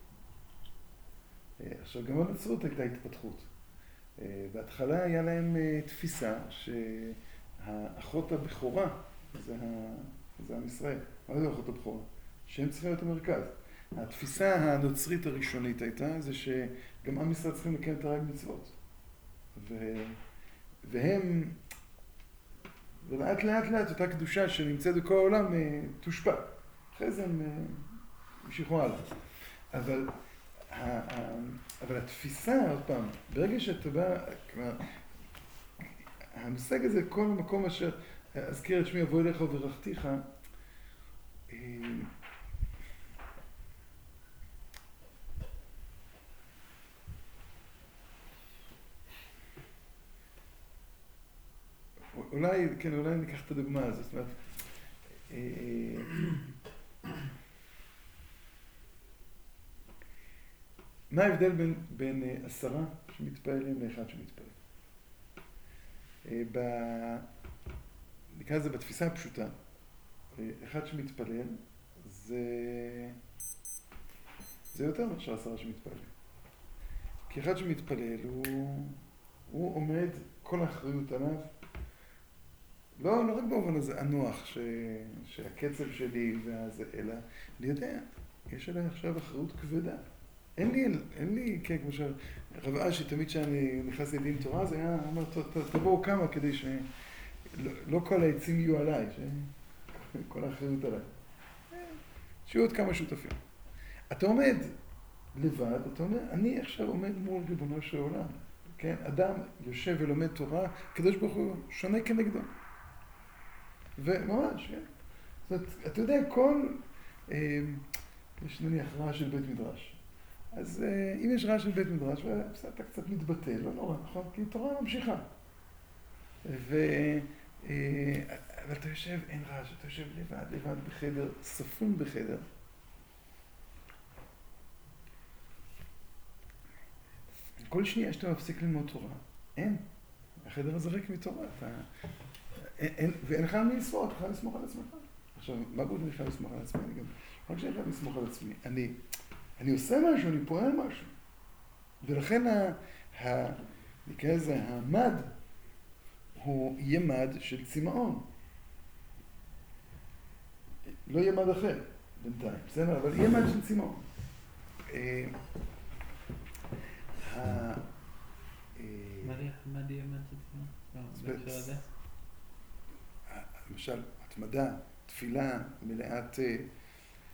עכשיו, גם בנצרות הייתה התפתחות. בהתחלה היה להם תפיסה שהאחות הבכורה זה. זה עם ישראל. מה זה אחות הבכורה? שהם צריכים להיות המרכז. התפיסה הנוצרית הראשונית הייתה זה שגם עם ישראל צריכים לקיים את הרג מצוות. ו... והם ולאט לאט לאט אותה קדושה שנמצאת בכל העולם תושפע. אחרי זה הם המשיכו הלאה. אבל, אבל התפיסה, עוד פעם, ברגע שאתה בא, כלומר, המושג הזה, כל מקום אשר אזכיר את שמי אבוא אליך וברכתיך, אולי, כן, אולי ניקח את הדוגמה הזאת. זאת אומרת, מה ההבדל בין, בין עשרה שמתפללים לאחד שמתפלל? ב... נקרא לזה בתפיסה הפשוטה. אחד שמתפלל זה, זה יותר מאשר עשרה שמתפללים. כי אחד שמתפלל הוא, הוא עומד כל האחריות עליו לא, לא רק במובן הזה הנוח, ש... שהקצב שלי והזה, אלא אני יודע, יש עליי עכשיו אחריות כבדה. אין לי, אין לי, כן, כמו שהרב אשי, תמיד כשאני נכנס לדין תורה, זה היה, אומר, תבואו כמה כדי שלא לא כל העצים יהיו עליי, שכל האחריות עליי. שיהיו עוד כמה שותפים. אתה עומד לבד, אתה אומר, אני עכשיו עומד מול ריבונו של עולם. כן? אדם יושב ולומד תורה, הקדוש ברוך הוא שונה כנגדו. וממש, כן? זאת אומרת, אתה יודע, כל... אה, יש נניח רעש של בית מדרש. אז אה, אם יש רעש של בית מדרש, אתה קצת מתבטא, לא נורא, נכון? כי תורה ממשיכה. ו... אה, אבל אתה יושב, אין רעש, אתה יושב לבד, לבד בחדר, ספון בחדר. כל שנייה שאתה מפסיק ללמוד תורה, אין. החדר הזה ריק מתורה. אתה... אין, אין, ואין לך על מי לסמוך, אתה חייב לסמוך על עצמך. עכשיו, מה גודל אני חייב לסמוך על עצמי? אני גם, רק שאני חייב לסמוך על עצמי. אני, אני עושה משהו, אני פועל משהו. ולכן, ה, ה, נקרא לזה, המד, הוא יהיה מד של צמאון. לא יהיה מד אחר בינתיים, בסדר? אבל יהיה מד של צמאון. אה, אה, מה דיאמנט זה? למשל, התמדה, תפילה, מלאת... אה,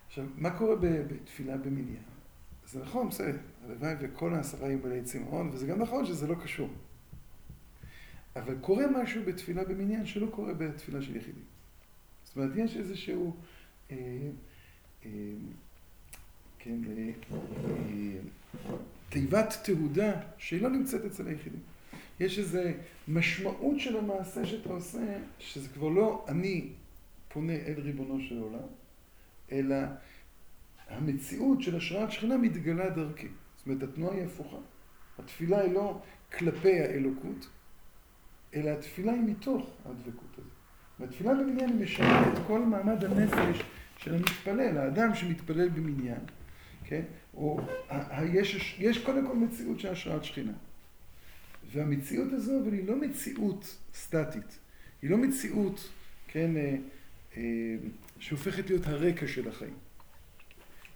עכשיו, מה קורה בתפילה במניין? זה נכון, בסדר, הלוואי וכל העשרה יהיו מלאי צמאון, וזה גם נכון שזה לא קשור. אבל קורה משהו בתפילה במניין שלא קורה בתפילה של יחידים. זאת אומרת, יש איזשהו... אה, אה, כן, אה, אה, תיבת תהודה שהיא לא נמצאת אצל היחידים. יש איזו משמעות של המעשה שאתה עושה, שזה כבר לא אני פונה אל ריבונו של עולם, אלא המציאות של השראת שכינה מתגלה דרכי. זאת אומרת, התנועה היא הפוכה. התפילה היא לא כלפי האלוקות, אלא התפילה היא מתוך הדבקות הזאת. והתפילה במניין משנה את כל מעמד הנפש של המתפלל, האדם שמתפלל במניין. כן? או יש, יש קודם כל מציאות של השראת שכינה. והמציאות הזו, אבל היא לא מציאות סטטית. היא לא מציאות, כן, אה, אה, שהופכת להיות הרקע של החיים.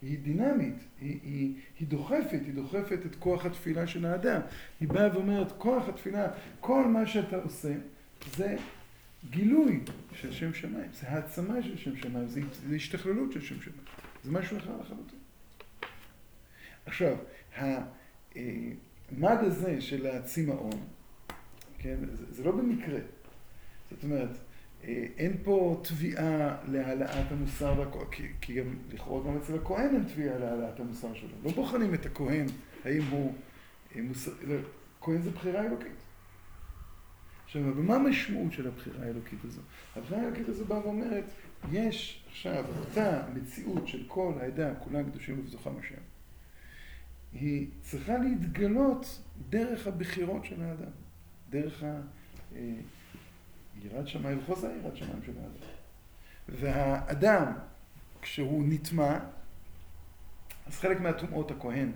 היא דינמית, היא, היא, היא דוחפת, היא דוחפת את כוח התפילה של האדם. היא באה ואומרת, כוח התפילה, כל מה שאתה עושה, זה גילוי של שם שמיים, זה העצמה של שם שמיים, זה, זה השתכללות של שם שמיים, זה משהו אחר לחלוטין. עכשיו, המד הזה של הצמאון, כן, זה, זה לא במקרה. זאת אומרת, אה, אין פה תביעה להעלאת המוסר, כי, כי גם לכאורה גם אצל הכהן אין תביעה להעלאת המוסר שלו. לא בוחנים את הכהן, האם הוא אה, מוסר... לא, כהן זה בחירה אלוקית. עכשיו, ומה המשמעות של הבחירה האלוקית הזו? הבחירה האלוקית הזו באה ואומרת, יש עכשיו אותה מציאות של כל העדה, כולם קדושים ובתוכם השם. היא צריכה להתגלות דרך הבחירות של האדם, דרך ה... אה, יראת שמיים וחוסר יראת שמיים של האדם. והאדם, כשהוא נטמע, אז חלק מהטומאות הכהן,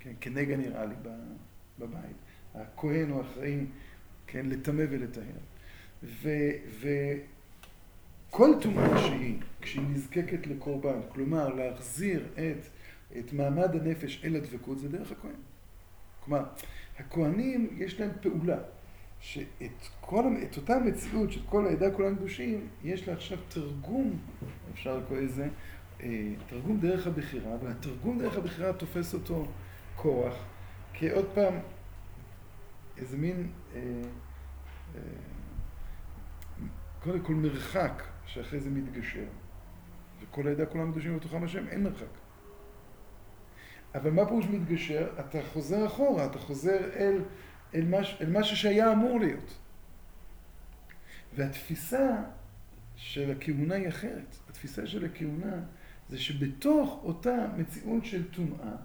כן, כנגע נראה לי בבית, הכהן הוא אחראי, כן, לטמא ולטהר. וכל טומאה שהיא, כשהיא נזקקת לקורבן, כלומר להחזיר את את מעמד הנפש אל הדבקות זה דרך הכהן. כלומר, הכהנים יש להם פעולה, שאת כל, את אותה מציאות של כל העדה כולם קדושים, יש לה עכשיו תרגום, אפשר לקרוא לזה, אה, תרגום דרך הבחירה, והתרגום דרך הבחירה תופס אותו כוח, כי עוד פעם, איזה מין, אה, אה, קודם כל מרחק שאחרי זה מתגשר, וכל העדה כולם קדושים בתוכם השם, אין מרחק. אבל מה פירוש מתגשר? אתה חוזר אחורה, אתה חוזר אל, אל, מש, אל משהו שהיה אמור להיות. והתפיסה של הכהונה היא אחרת. התפיסה של הכהונה זה שבתוך אותה מציאות של טומאה,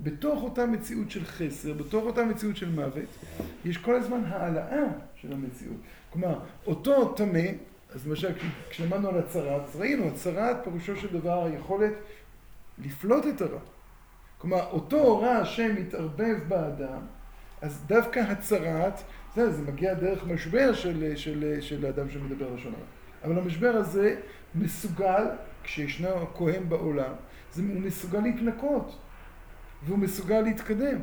בתוך אותה מציאות של חסר, בתוך אותה מציאות של מוות, יש כל הזמן העלאה של המציאות. כלומר, אותו טמא, אז למשל כשלמדנו על הצהרת, ראינו, הצהרת פירושו של דבר היכולת לפלוט את הרע. כלומר, אותו רע השם מתערבב באדם, אז דווקא הצהרת, זה, זה מגיע דרך משבר של, של, של האדם שמדבר לשון הרע. אבל המשבר הזה מסוגל, כשישנו כהן בעולם, זה, הוא מסוגל להתנקות. והוא מסוגל להתקדם.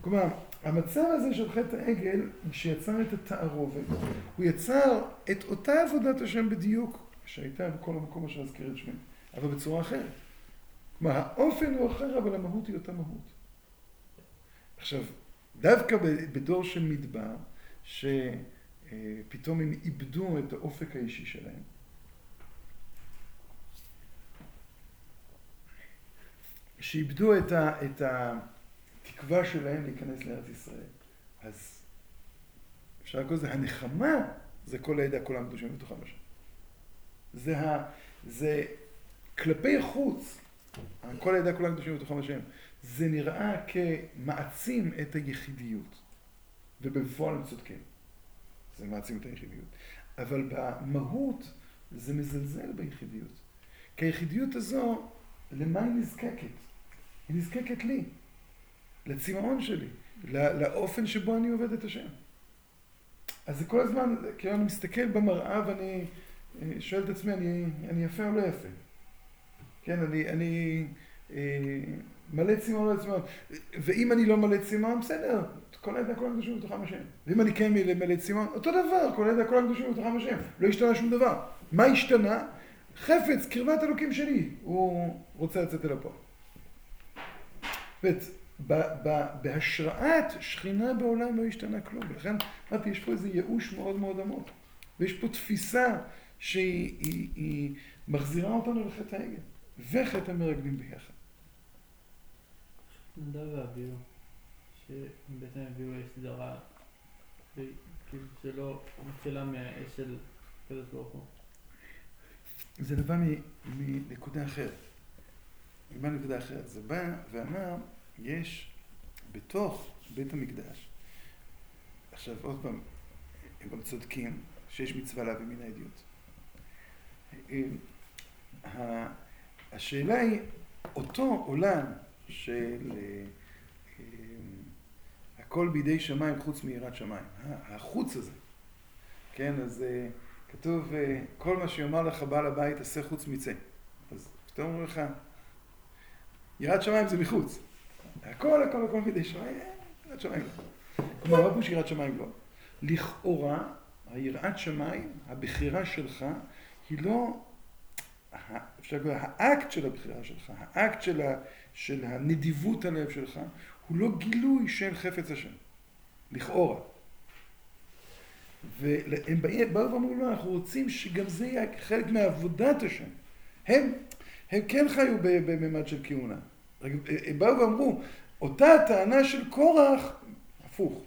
כלומר, המצב הזה של חטא העגל, שיצר את התערובת, הוא יצר את אותה עבודת השם בדיוק, שהייתה בכל המקום אשר אזכיר את שמי, אבל בצורה אחרת. כלומר, האופן הוא אחר, אבל המהות היא אותה מהות. עכשיו, דווקא בדור של מדבר, שפתאום הם איבדו את האופק האישי שלהם, שאיבדו את, ה, את התקווה שלהם להיכנס לארץ ישראל. אז אפשר לקרוא לזה הנחמה, זה כל העדה, כולם קדושים בתוכם השם. זה, זה כלפי חוץ, כל העדה, כולם קדושים בתוכם השם. זה נראה כמעצים את היחידיות, ובפועל הם צודקים. זה מעצים את היחידיות. אבל במהות זה מזלזל ביחידיות. כי היחידיות הזו, למה היא נזקקת? היא נזקקת לי, לצמאון שלי, לאופן שבו אני עובד את השם. אז זה כל הזמן, כאילו אני מסתכל במראה ואני אה, שואל את עצמי, אני, אני יפה או לא יפה? כן, אני, אני אה, מלא לא צמאון. ואם אני לא מלא צמאון, בסדר, כל העדה כל הקדושים בתוכם השם. ואם אני כן מלא צמאון, אותו דבר, כל העדה כל הקדושים בתוכם השם. לא השתנה שום דבר. מה השתנה? חפץ, קרבת אלוקים שלי, הוא רוצה לצאת אל הפועל. בהשראת שכינה בעולם לא השתנה כלום, ולכן אמרתי, יש פה איזה ייאוש מאוד מאוד עמוק, ויש פה תפיסה שהיא היא, היא מחזירה אותנו לחטא העגל, וחטא המרגלים ביחד. נדב ואביהו, שבעצם הביאו אש זרה, שלא מתחילה מהאש של קדוש ברוך הוא. זה נבע מנקודה אחרת. נבע מנקודה אחרת. זה בא ואמר, יש בתוך בית המקדש, עכשיו עוד פעם, הם גם צודקים שיש מצווה להביא מן האדיוט. השאלה היא, אותו עולם של אה, הכל בידי שמיים חוץ מיראת שמיים, החוץ הזה, כן, אז אה, כתוב, אה, כל מה שיאמר לך בעל הבית עשה חוץ מצא. אז פתאום אומרים לך, יראת שמיים זה מחוץ. הכל, הכל, הכל בידי שמיים, יראת שמיים לא. כלומר, מה פירוש שמיים לא? לכאורה, היראת שמיים, הבחירה שלך, היא לא, אפשר להגיד, האקט של הבחירה שלך, האקט של, ה, של הנדיבות הלב שלך, הוא לא גילוי של חפץ השם. לכאורה. והם באו ואמרו לו, אנחנו רוצים שגם זה יהיה חלק מעבודת השם. הם, הם כן חיו בממד של כהונה. הם באו ואמרו, אותה הטענה של קורח, הפוך.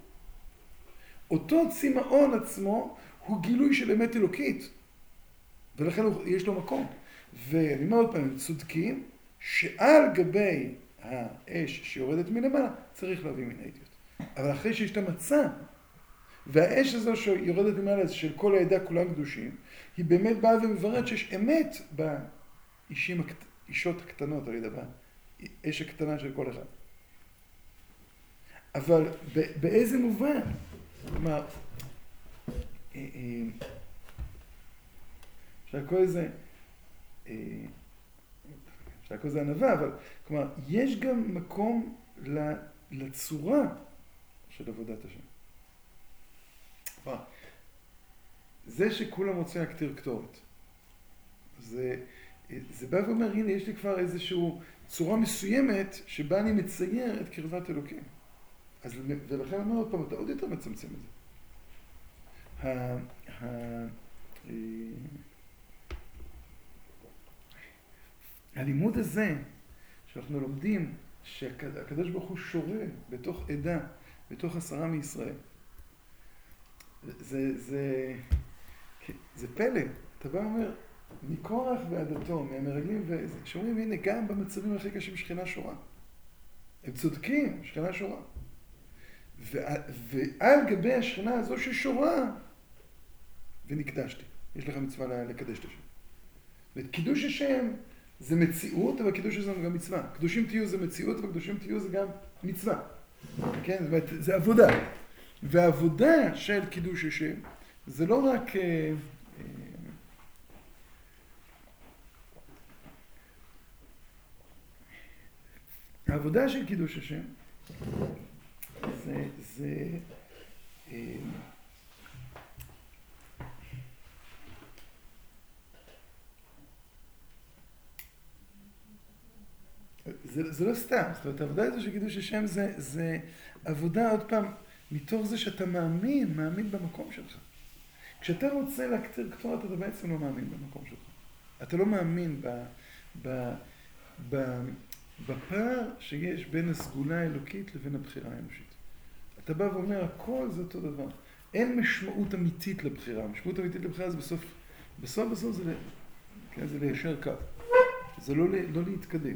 אותו צמאון עצמו הוא גילוי של אמת אלוקית, ולכן יש לו מקום. ואני אומר עוד פעם, הם צודקים שעל גבי האש שיורדת מלמעלה, צריך להביא מן האידיוט. אבל אחרי שיש את המצע, והאש הזו שיורדת למעלה, של כל העדה כולם קדושים, היא באמת באה ומבררת שיש אמת באישות הקטנות, הרי דבר, אש הקטנה של כל אחד. אבל באיזה מובן? כלומר, אה, אה, אפשר לקרוא לזה, אפשר לקרוא לזה ענווה, אבל כלומר, יש גם מקום לצורה של עבודת השם. זה שכולם רוצים להקטיר קטורת, זה, זה בא ואומר, הנה, יש לי כבר איזושהי צורה מסוימת שבה אני מצייר את קרבת אלוקים. אז, ולכן אני אומר עוד פעם, אתה עוד יותר מצמצם את זה. ה, ה, אה, הלימוד הזה, שאנחנו לומדים שהקדוש ברוך הוא שורה בתוך עדה, בתוך עשרה מישראל, זה, זה, זה פלא. אתה בא ואומר, מקורח ועדתו, מהמרגלים, שאומרים, הנה, גם במצבים הכי קשים שכינה שורה. הם צודקים, שכינה שורה. ועל גבי השכינה הזו ששורה, ונקדשתי. יש לך מצווה לקדש את השם. וקידוש השם זה מציאות, אבל קידוש זה גם מצווה. קדושים תהיו זה מציאות, וקדושים תהיו זה גם מצווה. כן? זאת אומרת, זה עבודה. והעבודה של קידוש השם זה לא רק... אה, אה, העבודה של קידוש השם זה, זה אה, זה, זה לא סתם, זאת אומרת, העבודה הזו של קידוש השם זה, זה עבודה, עוד פעם, מתוך זה שאתה מאמין, מאמין במקום שלך. כשאתה רוצה להקטיר קטורת, אתה בעצם לא מאמין במקום שלך. אתה לא מאמין ב, ב, ב, בפער שיש בין הסגולה האלוקית לבין הבחירה האנושית. אתה בא ואומר, הכל זה אותו דבר. אין משמעות אמיתית לבחירה. המשמעות האמיתית לבחירה זה בסוף, בסוף בסוף זה, כן, זה ליישר קו. זה לא, לא להתקדם.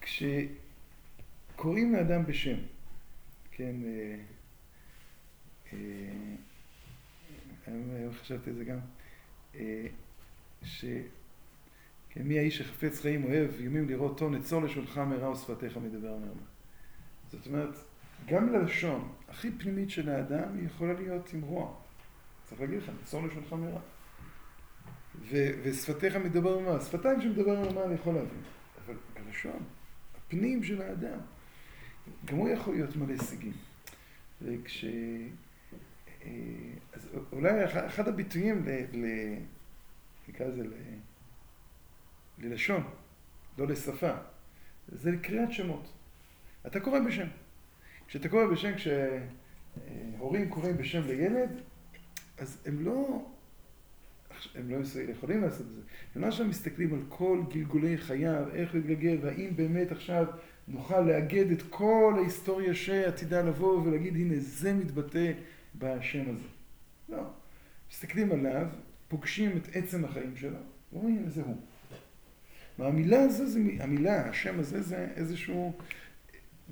כשקוראים לאדם בשם, כן, אה, אה, היום חשבתי על זה גם, אה, ש... כן, מי האיש שחפץ חיים אוהב, איומים לראות טוב, נצור לשונך מרע ושפתיך מדבר מרמה. זאת אומרת, גם ללשון הכי פנימית של האדם היא יכולה להיות עם רוע. צריך להגיד לך, נצור לשונך מרע. ושפתיך מדבר מרמה. שפתיים שמדבר מרמה אני יכול להבין, אבל הלשון, הפנים של האדם, גם הוא יכול להיות מלא הישגים. וכש... אה, אז אולי אחד הביטויים ל... ל... נקרא לזה ל... ללשון, לא לשפה, זה לקריאת שמות. אתה קורא בשם. כשאתה קורא בשם, כשהורים קוראים בשם לילד, אז הם לא, הם לא יכולים לעשות את זה. הם לא עכשיו מסתכלים על כל גלגולי חייו, איך הוא יתגלגל, והאם באמת עכשיו נוכל לאגד את כל ההיסטוריה שעתידה לבוא ולהגיד, הנה, זה מתבטא בשם הזה. לא. מסתכלים עליו, פוגשים את עצם החיים שלו, ואומרים, הנה, זה הוא. והמילה הזו, זה, המילה, השם הזה, זה איזשהו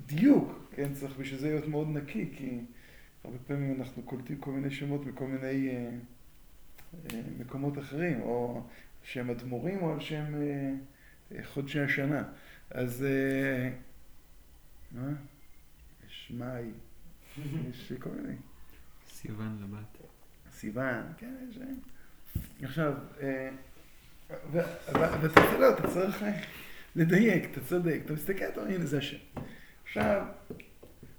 דיוק, כן? צריך בשביל זה להיות מאוד נקי, כי הרבה פעמים אנחנו קולטים כל מיני שמות מכל מיני אה, מקומות אחרים, או שם אדמו"רים או על שם אה, חודשי השנה. אז אה, מה? יש מאי, יש כל מיני. סיוון לבת. סיוון, כן, יש... אה, עכשיו, ואתה לא, אתה צריך לדייק, אתה צודק, אתה מסתכל, אתה אומר, הנה זה השם. עכשיו,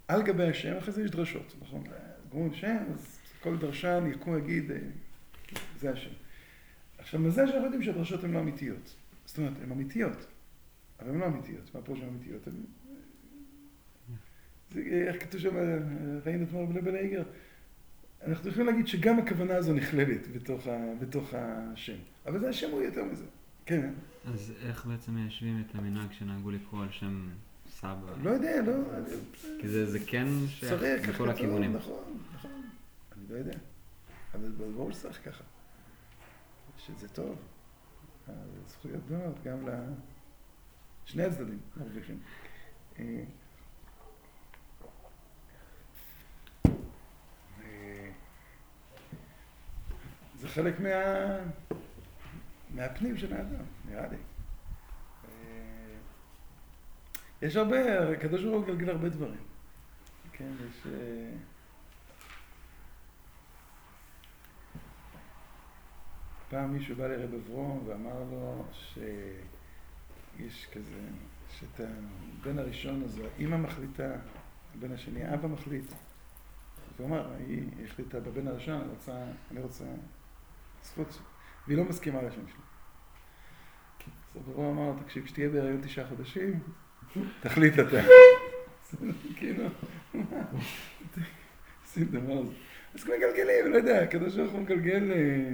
על גבי השם, אחרי זה יש דרשות, נכון? גורמים שם, אז כל דרשן יקום ויגיד, זה השם. עכשיו, מזה שאנחנו יודעים שהדרשות הן לא אמיתיות. זאת אומרת, הן אמיתיות, אבל הן לא אמיתיות. מה פה שהן אמיתיות? הן... זה, איך כתוב שם, ראינו אתמול בלב איגר? אנחנו יכולים להגיד שגם הכוונה הזו נכללת בתוך, ה, בתוך השם. אבל זה השם הוא יותר מזה. כן. אז איך בעצם מיישבים את המנהג שנהגו לקרוא על שם סבא? לא יודע, לא... כי זה, זה כן שייך בכל הכיוונים. נכון, נכון. אני לא יודע. אבל ברור שצריך ככה. שזה טוב. זכויות דעות גם לשני הצדדים מרוויחים. אה, זה חלק מה... מהפנים של האדם, נראה לי. אה, יש הרבה, הקדוש ברוך הוא מגלגל הרבה דברים. כן, יש... אה, פעם מישהו בא לרב אברום ואמר לו שיש כזה, שאת הבן הראשון הזה, האמא מחליטה, הבן השני, אבא מחליט. הוא אמר, היא החליטה בבן הראשון, אני רוצה, אני רוצה זכות, והיא לא מסכימה לשם שלי. אז אברהם אמר, תקשיב, כשתהיה בהריון תשעה חודשים, תחליט אתה. כאילו, עושים דבר הזה. אז מגלגלים, לא יודע, הקדוש ברוך הוא מגלגל אה,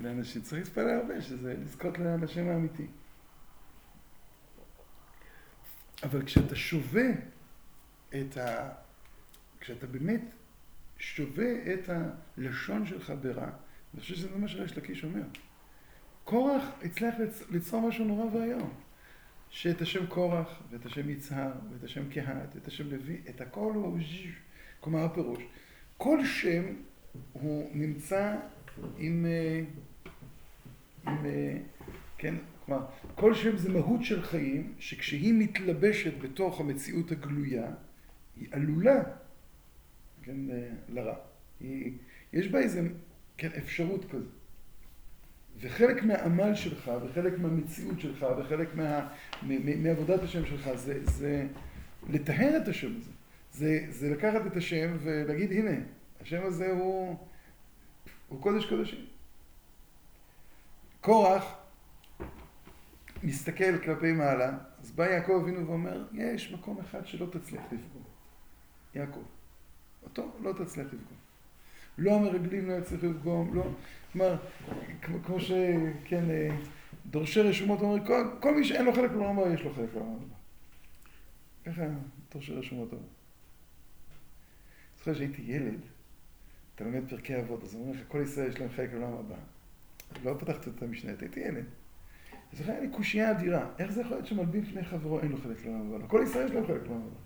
לאנשים. צריך להתפלל הרבה, שזה לזכות לשם האמיתי. אבל כשאתה שווה את ה... כשאתה באמת שווה את הלשון שלך ברע, אני חושב שזה מה שריש לקיש אומר. קורח הצליח ליצור משהו נורא ואיום. שאת השם קורח, ואת השם יצהר, ואת השם קהת, ואת השם לוי, את הכל הוא... כלומר הפירוש. כל שם הוא נמצא עם... אה, עם אה, כן, כלומר, כל שם זה מהות של חיים, שכשהיא מתלבשת בתוך המציאות הגלויה, היא עלולה, כן, לרע. היא, יש בה איזה כן, אפשרות כזו. וחלק מהעמל שלך, וחלק מהמציאות שלך, וחלק מה, מעבודת השם שלך, זה, זה לטהר את השם הזה. זה, זה לקחת את השם ולהגיד, הנה, השם הזה הוא, הוא קודש קודשים. קורח מסתכל כלפי מעלה, אז בא יעקב אבינו ואומר, יש מקום אחד שלא תצליח לפגום. יעקב. אותו לא תצליח לפגום. לא המרגלים לא יצליחו לפגום, לא... כלומר, כמו שכן, דורשי רשומות אומרים, כל, כל מי שאין לו חלק לעולם יש לו חלק לעולם הבא. ככה דורשי רשומות. אני זוכר שהייתי ילד, אתה לומד פרקי אבות, אז אומרים לך, כל ישראל יש להם חלק לעולם הבא. לא פתחתי את המשנה, הייתי ילד. אז היה לי קושייה אדירה, איך זה יכול להיות שמלבין לפני חברו אין לו חלק לעולם הבא? כל ישראל יש להם חלק לעולם הבא.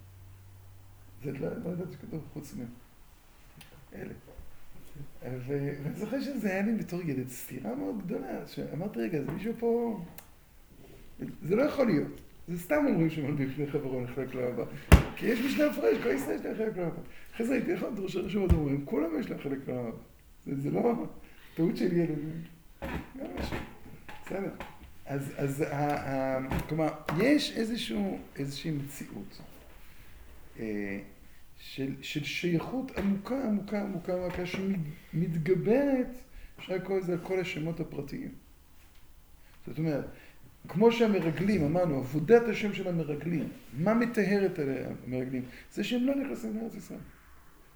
זה לא, לא ידעתי שכתוב חוץ מהם. אלה. ואני זוכר שזה היה לי בתור ילד סתירה מאוד גדולה, שאמרתי, רגע, זה מישהו פה... זה לא יכול להיות. זה סתם אומרים שמלבין לפני חברו אין חלק לעולם הבא. כי יש משנה מפרש, כל ישראל יש להם חלק לעולם הבא. אחרי זה הייתי אחד ראש הרשומות אומרים, כולם יש להם חלק הבא. זה לא טעות של ילד. גם משהו. בסדר. אז, אז ה, ה, כלומר, יש איזשהו, איזושהי מציאות אה, של, של שייכות עמוקה, עמוקה, עמוקה, עמוקה, שמתגברת, אפשר לקרוא לזה כל השמות הפרטיים. זאת אומרת, כמו שהמרגלים, אמרנו, עבודת השם של המרגלים, מה מטהר את המרגלים? זה שהם לא נכנסים לארץ ישראל.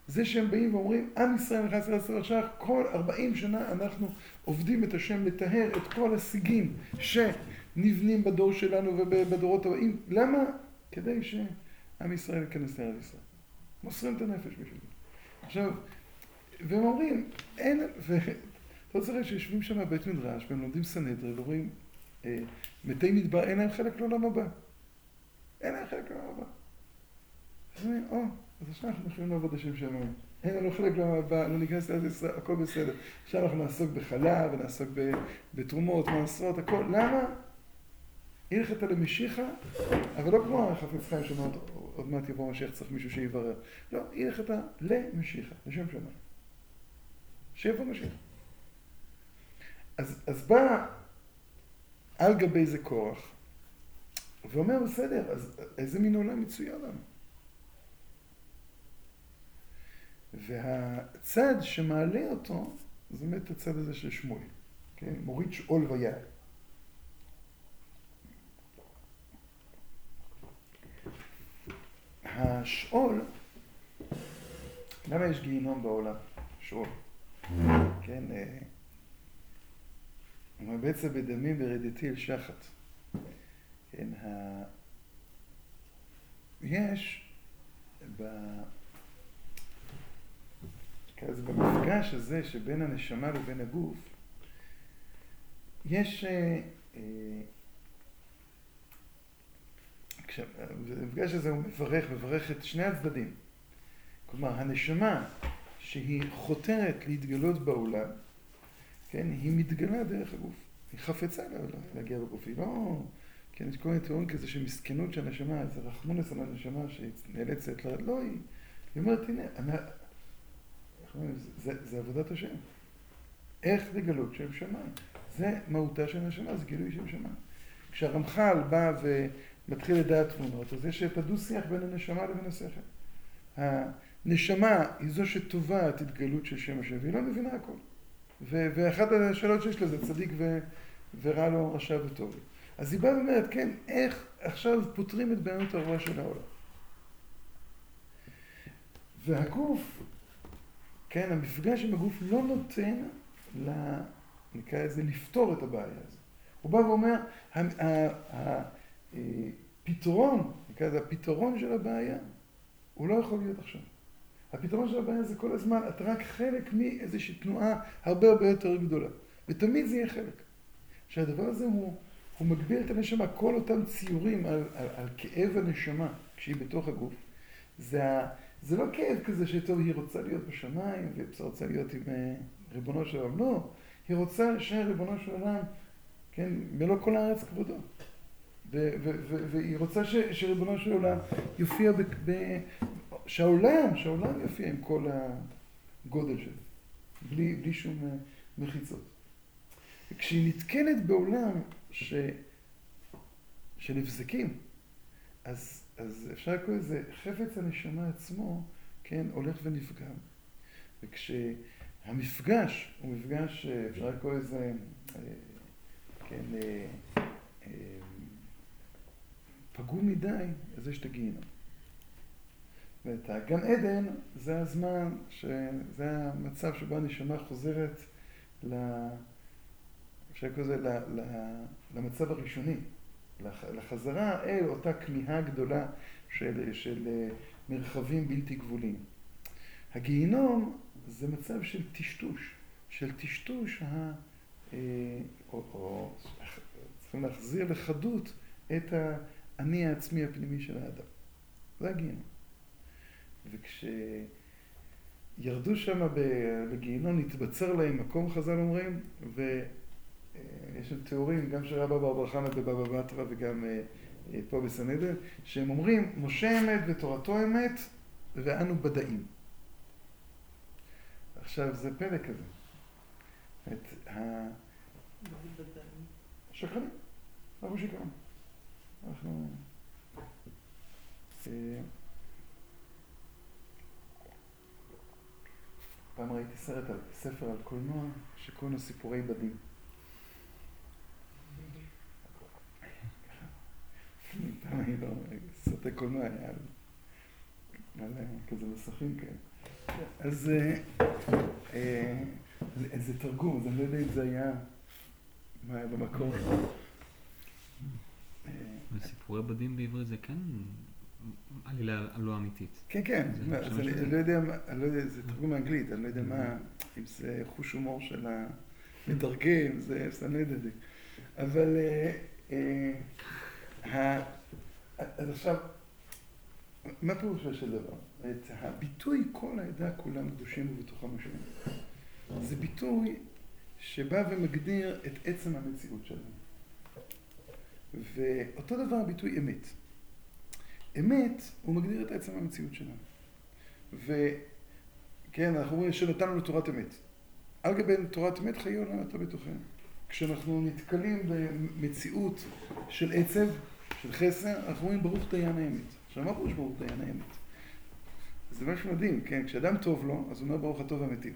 זה שהם באים ואומרים, עם ישראל נכנס ישראל עכשיו, כל 40 שנה אנחנו עובדים את השם לטהר את כל השיגים שנבנים בדור שלנו ובדורות הבאים. למה? כדי שעם ישראל ייכנס לארץ ישראל. מוסרים את הנפש בשביל זה. עכשיו, והם אומרים, אין, ואתה לא צריך שיושבים שם בבית מדרש והם לומדים סנהדרין ואומרים, אה, מתי מדבר אין להם חלק לעולם הבא. אין להם חלק לעולם הבא. אז אומרים, או, אז עכשיו אנחנו יכולים לעבוד השם שלנו. אין לנו חלק לעולם הבא, לא ניכנס לארץ ישראל, הכל בסדר. עכשיו אנחנו נעסוק בחלב ונעסוק בתרומות, מעשרות, הכל. למה? הלכת למשיחה, אבל לא כמו החפץ חיים שאומרת, עוד מעט יבוא משיח, צריך מישהו שיברר. לא, הלכת למשיחה, לשם שמיים. שיבוא משיח. אז, אז בא על גבי זה כוח, ואומר, בסדר, אז איזה מין עולם מצוין לנו? והצד שמעלה אותו, זה באמת הצד הזה של שמואל, כן? מוריד שאול ויעל. השאול, למה יש גיהינום בעולם? שאול. כן, ומבצע בדמים ורדתי אל שחת. כן, ה... יש ב... אז במפגש הזה שבין הנשמה לבין הגוף, יש... אה, אה, במפגש הזה הוא מברך, מברך את שני הצדדים. כלומר, הנשמה שהיא חותרת להתגלות בעולם, כן, היא מתגלה דרך הגוף. היא חפצה להגיע בגוף. היא לא... כן, יש כל מיני תיאורים כזה של מסכנות של הנשמה, איזה רחמונס על הנשמה שנאלצת לרדת. לא, היא, היא אומרת, הנה, זה, זה עבודת השם. איך לגלות שם שמיים? זה מהותה של הנשמה, זה גילוי שם שמיים. כשהרמח"ל בא ומתחיל לדעת תמונות, אז יש את הדו-שיח בין הנשמה לבין השכל. הנשמה היא זו שטובעת התגלות של שם השם, והיא לא מבינה הכל. ואחת השאלות שיש לה זה צדיק ו- ורע לו, רשע וטוב. אז היא באה ואומרת, כן, איך עכשיו פותרים את בעיות הרוע של העולם. והגוף כן, המפגש עם הגוף לא נותן, לה, נקרא לזה, לפתור את הבעיה הזו. הוא בא ואומר, הפתרון, אה, נקרא לזה, הפתרון של הבעיה, הוא לא יכול להיות עכשיו. הפתרון של הבעיה זה כל הזמן, אתה רק חלק מאיזושהי תנועה הרבה הרבה יותר גדולה. ותמיד זה יהיה חלק. שהדבר הזה הוא, הוא מגביר את הנשמה. כל אותם ציורים על, על, על כאב הנשמה, כשהיא בתוך הגוף, זה. זה לא כאב כזה שטוב, היא רוצה להיות בשמיים, והיא רוצה להיות עם אה, ריבונו של עולם. לא, היא רוצה שריבונו של עולם, כן, מלוא כל הארץ כבודו. והיא רוצה ש, שריבונו של עולם יופיע, ב, ב, שהעולם, שהעולם יופיע עם כל הגודל שלו, בלי, בלי שום אה, מחיצות. וכשהיא נתקלת בעולם ש... של הבזקים, אז, אז אפשר לקרוא לזה חפץ הנשמה עצמו, כן, הולך ונפגם. וכשהמפגש הוא מפגש, אפשר לקרוא לזה, אה, כן, אה, אה, פגום מדי, אז יש את הגיהינום. ואת הגן עדן זה הזמן, זה המצב שבו הנשמה חוזרת ל... אפשר לקרוא לזה למצב הראשוני, לחזרה אל אותה כמיהה גדולה של, של אה, מרחבים בלתי גבולים. הגיהינום זה מצב של טשטוש, של טשטוש ה... אה, או, או צריכים להחזיר לחדות את האני העצמי הפנימי של האדם. זה הגיהינום. וכשירדו שם בגיהינום, נתבצר להם מקום, חז"ל אומרים, ויש שם תיאורים, גם של רבא בר בר חמא בבבא בתרא וגם אה, אה, פה בסנהדרין, שהם אומרים, משה אמת ותורתו אמת, ואנו בדאים. עכשיו, זה פלא כזה. את ה... שקרנים. אנחנו שקרנים. אנחנו... אה, פעם ראיתי סרט על ספר על קולנוע שקוראים לו סיפורי בדים. אני לא, סרטי קולנוע היה על כזה מסכים כאלה. אז זה תרגום, אז אני לא יודע אם זה היה, מה היה במקור. סיפורי בדים בעברית זה כן עלילה לא אמיתית. כן, כן, אז לא יודע, אני לא יודע, זה תרגום מאנגלית, אני לא יודע מה, אם זה חוש הומור של המתרגם, זה, אני לא יודע. אבל, אז עכשיו, מה פירושו של דבר? את הביטוי כל העדה כולם קדושים ובתוכם השם. זה ביטוי שבא ומגדיר את עצם המציאות שלנו. ואותו דבר הביטוי אמת. אמת, הוא מגדיר את עצם המציאות שלנו. וכן, אנחנו אומרים שנתנו לנו תורת אמת. על גבי תורת אמת חיי עולם אתה בתוכנו. כשאנחנו נתקלים במציאות של עצב, של חסר, אנחנו אומרים ברוך דיין האמת. עכשיו, מה פירוש ברוך דיין האמת? זה משהו מדהים, כן? כשאדם טוב לו, אז הוא אומר ברוך הטוב האמיתי.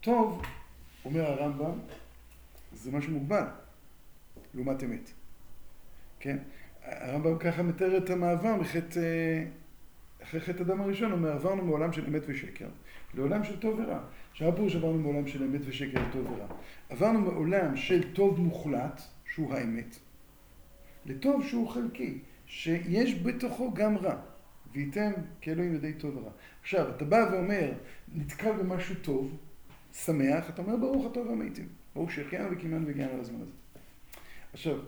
טוב, אומר הרמב"ם, זה משהו מוגבל, לעומת אמת. כן? הרמב"ם ככה מתאר את המעבר מחטא, אחרי חטא אדם הראשון, אומר, עברנו מעולם של אמת ושקר לעולם של טוב ורע. עכשיו הפירוש עברנו מעולם של אמת ושקר לטוב ורע. עברנו מעולם של טוב מוחלט, שהוא האמת, לטוב שהוא חלקי, שיש בתוכו גם רע. וייתם כאלוהים ידי טוב ורע. עכשיו, אתה בא ואומר, נתקל במשהו טוב, שמח, אתה אומר ברוך הטוב והמתים. ברוך שהחיינו וקימנו והגיענו לזמן הזה. עכשיו,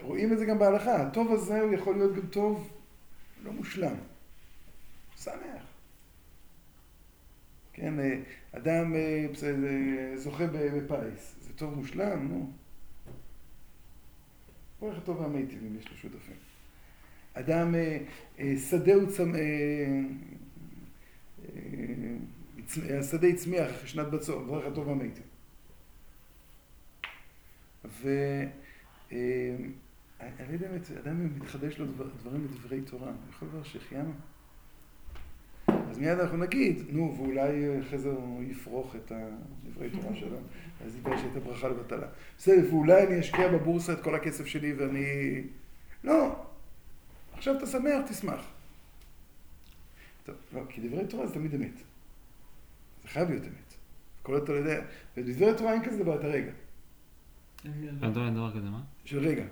רואים את זה גם בהלכה, הטוב הזה הוא יכול להיות גם טוב לא מושלם. שמח. כן, אדם זוכה בפיס, זה טוב מושלם? נו. כל אחד טוב אם יש לו שותפים. אדם, שדהו צמ... השדה הצמיח אחרי שנת בצור, ברך הטוב והמיטיב. ו... אני לא יודע באמת, אדם מתחדש לו דברים בדברי תורה, יכול דבר שהחיינו? אז מיד אנחנו נגיד, נו, ואולי אחרי זה הוא יפרוך את הדברי תורה שלו, אז ידע שהייתה ברכה לבטלה. בסדר, ואולי אני אשקיע בבורסה את כל הכסף שלי ואני... לא, עכשיו אתה שמח, תשמח. טוב, לא, כי דברי תורה זה תמיד אמת. זה חייב להיות אמת. כל אתה יודע, ובדברי תורה אין כזה דבר, את הרגע. אין דבר כזה, מה? של רגע.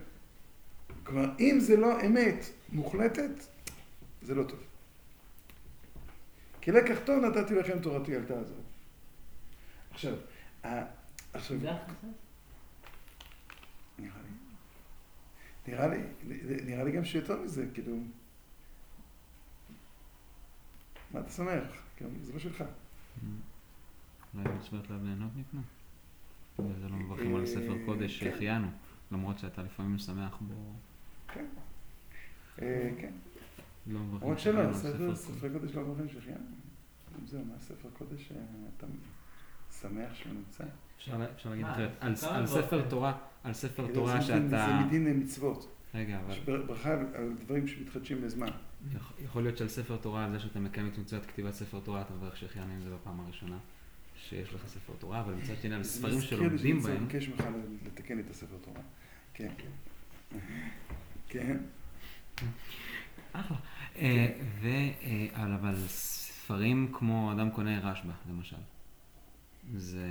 כלומר, אם זה לא אמת מוחלטת, זה לא טוב. כי לקח טוב נתתי לכם תורתי אל תעזור. עכשיו, עכשיו... נראה לי. נראה לי, נראה לי גם שיותר מזה, כאילו... מה אתה שמח? כאילו, זה לא שלך. אולי מצוות ליהנות ניתנו? זה לא מברכים על ספר קודש שהחיינו, למרות שאתה לפעמים שמח בו. כן. כן. לא מברכים למרות שלא, ספר קודש לא מברכים שהחיינו. זהו, מה ספר קודש אתה שמח שהוא נמצא. אפשר לה- אפשר להגיד? אחרת. על-. ספר תורה, על ספר תורה שאתה... זה מדין מצוות. רגע, אבל ברכה על- דברים שמתחדשים בזמן. יכול- להיות שעל ספר תורה, על זה שאתה מקיים את מצוות כתיבת ספר תורה, אתה מברך שהחיינו עם זה בפעם הראשונה, שיש לך ספר תורה, אבל מצד שני על זה ספרים שלומדים בהם, לבקש ממך לתקן את הספר תורה. כן. כן. אחלה. אה, ו... אה, אבל- ספרים כמו אדם קונה רשב"א, למשל, זה...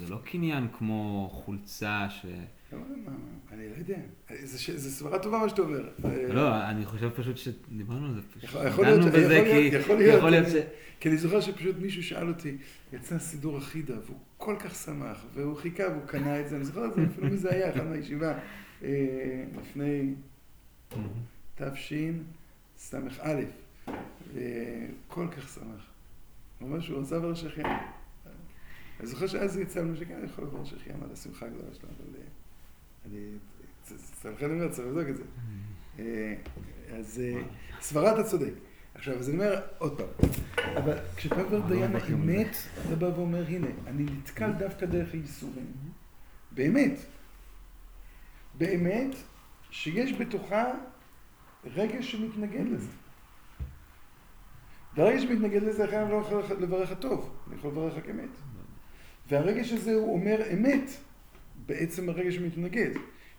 זה לא קניין כמו חולצה ש... לא, מה, אני לא יודע. זה סברה טובה מה שאתה אומר. אה, לא, אני חושב פשוט שדיברנו על זה, יכול להיות, יכול להיות, כי ש... אני זוכר שפשוט מישהו שאל אותי, יצא סידור אחידה, והוא כל כך שמח, והוא חיכה והוא קנה את זה, אני זוכר את זה, אפילו מי זה היה, אחד מהישיבה, לפני תשס"א, וכל כך שמח. ממש הוא רצה לברך שהחיינו. אני זוכר שאז יצא לנו שכן, אני יכול לברך שהחיינו על השמחה הגדולה שלנו, אבל אה, אני, לכן אני אומר, צריך לבדוק את זה. אה, אז אה, סברה אתה צודק. עכשיו, אז אני אומר, עוד פעם, אבל אומר לא דיין על. האמת, אתה בא ואומר, הנה, אני נתקל דווקא דרך הייסורים. באמת. באמת, שיש בתוכה רגש שמתנגד לזה. והרגש שמתנגד לזה, לכן אני לא יכול לברך הטוב, אני יכול לברך רק אמת. והרגש הזה הוא אומר אמת, בעצם הרגש שמתנגד.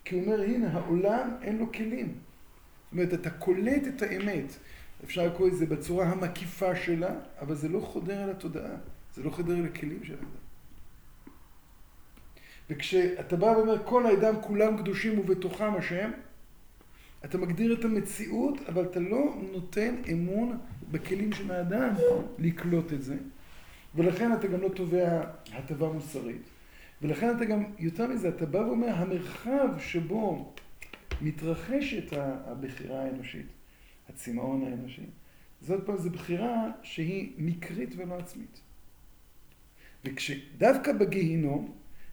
כי הוא אומר, הנה, העולם אין לו כלים. זאת אומרת, אתה קולט את האמת. אפשר לקרוא את זה בצורה המקיפה שלה, אבל זה לא חודר אל התודעה. זה לא חודר אל הכלים של האדם. וכשאתה בא ואומר, כל האדם כולם קדושים ובתוכם השם, אתה מגדיר את המציאות, אבל אתה לא נותן אמון בכלים של האדם לקלוט את זה. ולכן אתה גם לא תובע הטבה מוסרית. ולכן אתה גם, יותר מזה, אתה בא ואומר, המרחב שבו מתרחשת הבחירה האנושית, הצמאון האנושי, זאת פעם, זו בחירה שהיא מקרית ולא עצמית. וכשדווקא בגיהינום,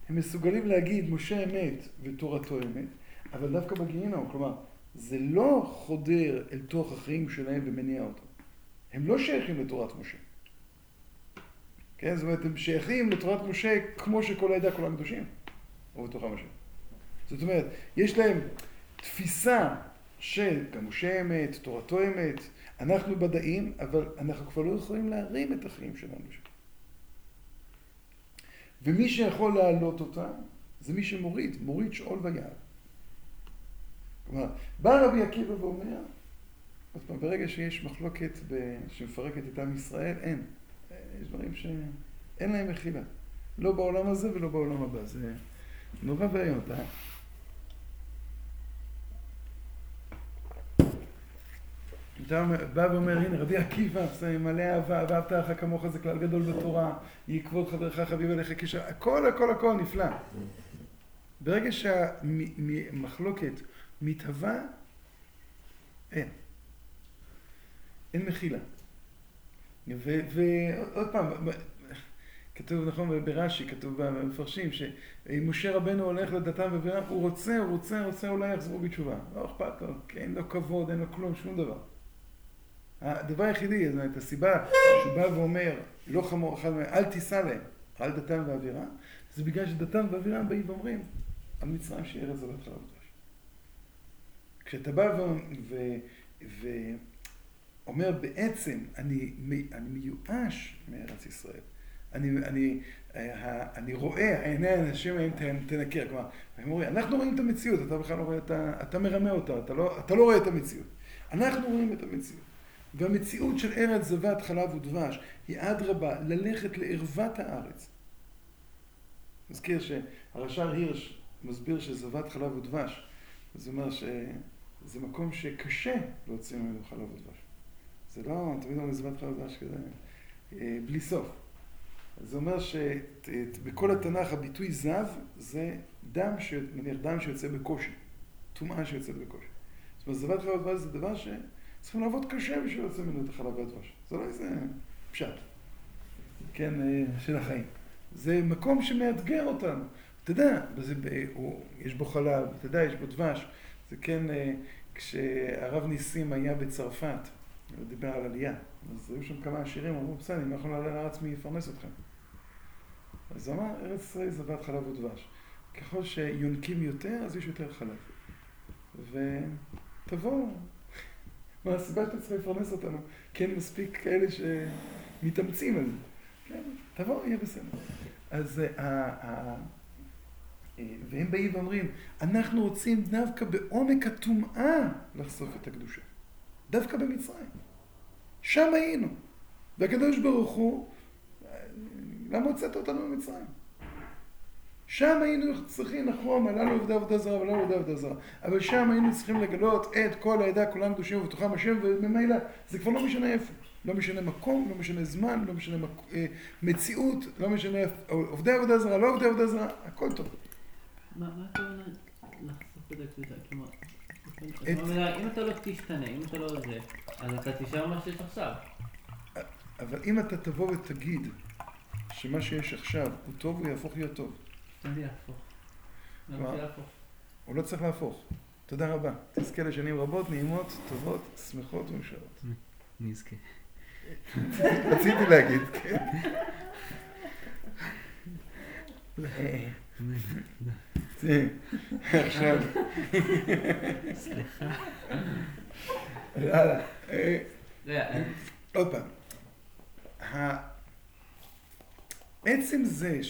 הם מסוגלים להגיד משה אמת ותורתו אמת, אבל דווקא בגיהינום, כלומר, זה לא חודר אל תוך החיים שלהם ומניע אותם. הם לא שייכים לתורת משה. כן, זאת אומרת, הם שייכים לתורת משה כמו שכל העדה כולם קדושים, או בתוכם השם. זאת אומרת, יש להם תפיסה של גם משה אמת, תורתו אמת, אנחנו בדאים, אבל אנחנו כבר לא יכולים להרים את החיים שלנו שם. ומי שיכול להעלות אותה, זה מי שמוריד, מוריד שאול ויעל. כלומר, בא רבי עקיבא ואומר, עוד פעם, ברגע שיש מחלוקת ב... שמפרקת את עם ישראל, אין. יש דברים שאין להם מחילה. לא בעולם הזה ולא בעולם הבא. זה נורא ואיום. אתה... אתה בא ואומר, הנה, רבי עקיבא, מלא אהבה, ואהבת לך כמוך זה כלל גדול בתורה, יהי חברך חביב עליך כשם, הכל, הכל, הכל נפלא. ברגע שהמחלוקת מתהווה, אין. אין מחילה. ועוד פעם, כתוב, נכון, ברש"י, כתוב במפרשים, שמשה רבנו הולך לדתם ובירם, הוא רוצה, הוא רוצה, רוצה, אולי יחזרו בתשובה. לא אכפת לו, אין לו כבוד, אין לו כלום, שום דבר. הדבר היחידי, זאת אומרת, הסיבה שהוא בא ואומר, לא חמור אחד מהם, אל תיסע להם, על דתם ואבירם, זה בגלל שדתם ואבירם באים ואומרים, על מצרים שיהיה ארץ זבת חלב ודבש. כשאתה בא ואומר בעצם, אני, אני מיואש מארץ ישראל. אני, אני, אני רואה, עיני האנשים האלה תנקר. כלומר, הם אומרים, אנחנו רואים את המציאות, אתה בכלל לא רואה את ה... אתה מרמה אותה, אתה לא, אתה לא רואה את המציאות. אנחנו רואים את המציאות. והמציאות של ארץ זבת חלב ודבש היא אדרבה, ללכת לערוות הארץ. מזכיר שהרש"ר הירש מסביר שזבת חלב ודבש, זה אומר שזה מקום שקשה להוציא ממנו חלב ודבש. זה לא, תמיד אומרים זבת חלב ודבש כזה, בלי סוף. זה אומר שבכל התנ"ך הביטוי זב זה דם, ש... נניח דם שיוצא בקושי, טומאה שיוצאת בקושי. זאת אומרת, זבת חלב ודבש זה דבר שצריכים לעבוד קשה בשביל להוציא ממנו את החלב והדבש. זה לא איזה פשט, כן, של החיים. זה מקום שמאתגר אותנו. אתה יודע, זה, יש בו חלב, אתה יודע, יש בו דבש. זה כן, כשהרב ניסים היה בצרפת, הוא דיבר על עלייה, אז היו שם כמה עשירים, אמרו, בסדר, לא יכול לעלות לארץ מי יפרנס אתכם. אז הוא אמר, ארץ ישראל זבת חלב ודבש. ככל שיונקים יותר, אז יש יותר חלב. ותבואו, מה הסיבה שאתה צריך לפרנס אותנו? כן, מספיק כאלה שמתאמצים על זה. כן, תבואו, יהיה בסדר. אז ה... ה... והם באים ואומרים, אנחנו רוצים דווקא בעומק הטומאה לחשוף את הקדושה. דווקא במצרים. שם היינו. והקדוש ברוך הוא, למה הוצאת אותנו ממצרים? שם היינו צריכים, נכון, עלינו עובדי עבודה זרה ולא עובדי עבודה זרה, אבל שם היינו צריכים לגלות את כל העדה, כולם קדושים ובתוכם השם, וממילא זה כבר לא משנה איפה. לא משנה מקום, לא משנה זמן, לא משנה מק... אה, מציאות, לא משנה עובדי עבודה זרה, לא עובדי עבודה זרה, הכל טוב. מה הכוונה לחשוף את הקדושה? כלומר, אם אתה לא תשתנה, אם אתה לא זה, אז אתה תישאר מה שיש עכשיו. אבל אם אתה תבוא ותגיד שמה שיש עכשיו הוא טוב, הוא יהפוך להיות טוב. מה זה יהפוך? למה זה יהפוך? הוא לא צריך להפוך. תודה רבה. תזכה לשנים רבות, נעימות, טובות, שמחות ומאושרות. נזכה. רציתי להגיד, כן. עכשיו. סליחה. יאללה. עוד פעם. עצם זה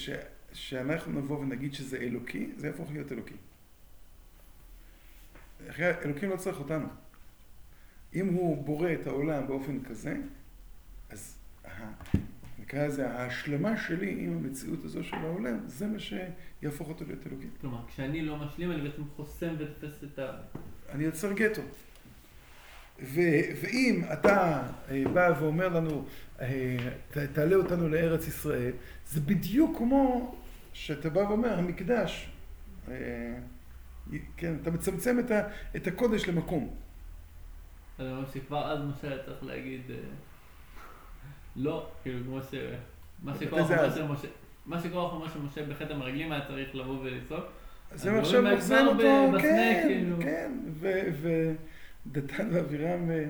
שאנחנו נבוא ונגיד שזה אלוקי, זה יהפוך להיות אלוקי. אלוקים לא צריך אותנו. אם הוא בורא את העולם באופן כזה, אז נקרא לזה, ההשלמה שלי עם המציאות הזו של העולם, זה מה שיהפוך אותו להיות אלוקי. כלומר, כשאני לא משלים, אני בעצם חוסם ותופס את ה... אני יוצר גטו. ו- ואם אתה אה, בא ואומר לנו, אה, ת- תעלה אותנו לארץ ישראל, זה בדיוק כמו שאתה בא ואומר, המקדש, אה, כן, אתה מצמצם את, ה- את הקודש למקום. אז אני אומר שכבר אז משה צריך להגיד, לא, כאילו כמו ש... מה זה אז? של משה, מה של משה בחטא המרגלים היה צריך לבוא ולצעוק. אז האלה מחזירים כבר אותו, כן, כאילו. כן, ודתן ואבירם, אה,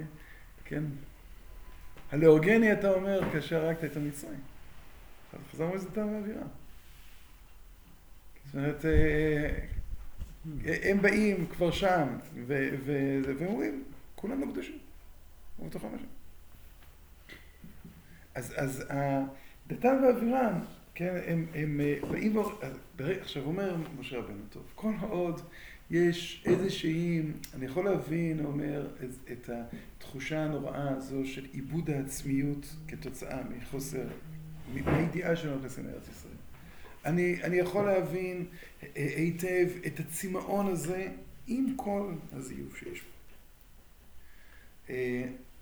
כן. הלאורגני אתה אומר כאשר הרגת את המצרים. חזרנו לזה דתן ואבירם. זאת אומרת, אה, הם באים כבר שם, ו- ו- והם אומרים, כולנו קדושים, ובתוכם השם. אז, אז ה- דתן ואבירם, כן, הם, הם אה, באים, עכשיו אומר משה רבנו, טוב, כל עוד יש איזושהי, אני יכול להבין, אומר, את- את התחושה הנוראה הזו של איבוד העצמיות כתוצאה מחוסר, מהידיעה שלנו נכנסים לארץ ישראל. אני, אני יכול להבין אה, היטב את הצמאון הזה עם כל הזיוף שיש בו.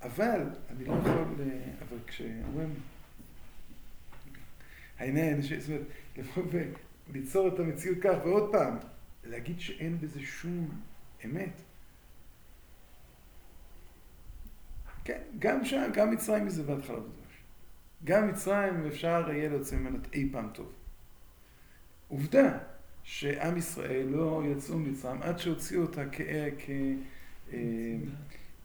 אה, אבל, אני לא יכול, אה, אבל כשאומרים, העניין, זאת אומרת, לבוא וליצור את המציאות כך, ועוד פעם, להגיד שאין בזה שום אמת. כן, גם שם, גם מצרים היא זבת חלב ודבש. גם מצרים אפשר יהיה להוציא ממנה אי פעם טוב. עובדה שעם ישראל לא יצאו ממצרים עד שהוציאו אותה כ...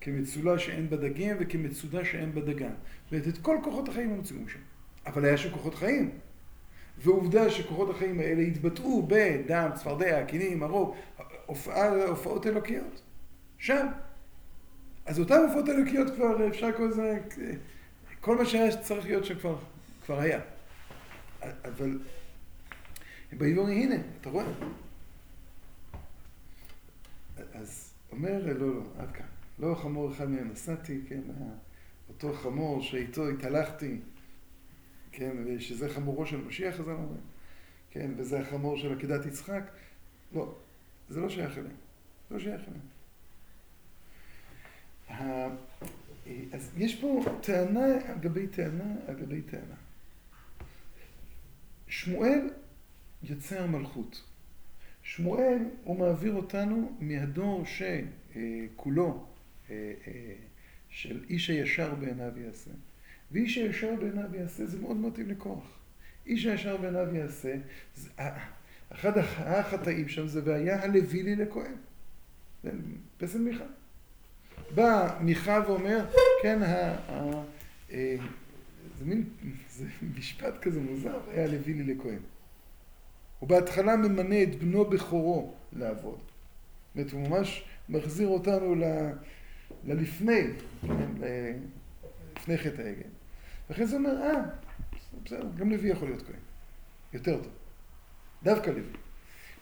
כמצולה שאין בה דגים וכמצודה שאין בה דגן. ואת את כל כוחות החיים הם הוציאו משם. אבל היה שם כוחות חיים. ועובדה שכוחות החיים האלה התבטאו בדם, צפרדע, קינים, הרוב, הופעה, הופעות אלוקיות. שם. אז אותן הופעות אלוקיות כבר אפשר לקרוא לזה, כל מה שהיה צריך להיות שם כבר, כבר היה. אבל הם באים ואומרים, הנה, אתה רואה? אז אומר, לא, לא, עד כאן. לא חמור אחד מהם נסעתי, כן, אותו חמור שאיתו התהלכתי, כן, ושזה חמורו של משיח, אז אני אומר, כן, וזה החמור של עקדת יצחק. לא, זה לא שייך אליהם. לא שייך אליהם. אז יש פה טענה על גבי טענה על גבי טענה. שמואל יוצר מלכות. שמואל הוא מעביר אותנו מהדור שכולו של איש הישר בעיניו יעשה. ואיש הישר בעיניו יעשה זה מאוד מתאים לקורח. איש הישר בעיניו יעשה, זה, אחד החטאים שם זה והיה הלוי לי לכהן. זה פסל מיכה. בא מיכה ואומר, כן, ה, ה, ה, זה מין, זה משפט כזה מוזר, היה לוי לי לכהן. הוא בהתחלה ממנה את בנו בכורו לעבוד. זאת אומרת, הוא ממש מחזיר אותנו ל, ללפני, כן, לפני חטא העגל. ואחרי זה אומר, אה, בסדר, גם לוי יכול להיות כהן. יותר טוב. דווקא לוי.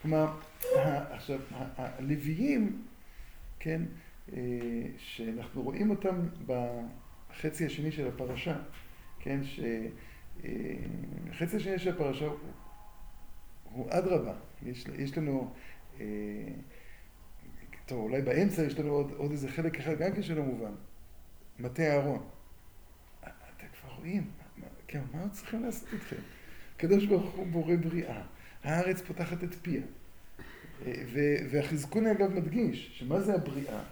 כלומר, עכשיו, הלוויים, כן, אה, שאנחנו רואים אותם בחצי השני של הפרשה, כן, שהחצי אה, השני של הפרשה הוא, הוא אדרבה, יש, יש לנו, אה, טוב, אולי באמצע יש לנו עוד, עוד איזה חלק אחד, גם כן שלא מובן, מטה אהרון. אתם כבר רואים, כן, מה עוד צריכים לעשות איתכם? הקדוש ברוך הוא בורא בריאה, הארץ פותחת את פיה. והחזקון אגב מדגיש, שמה זה הבריאה?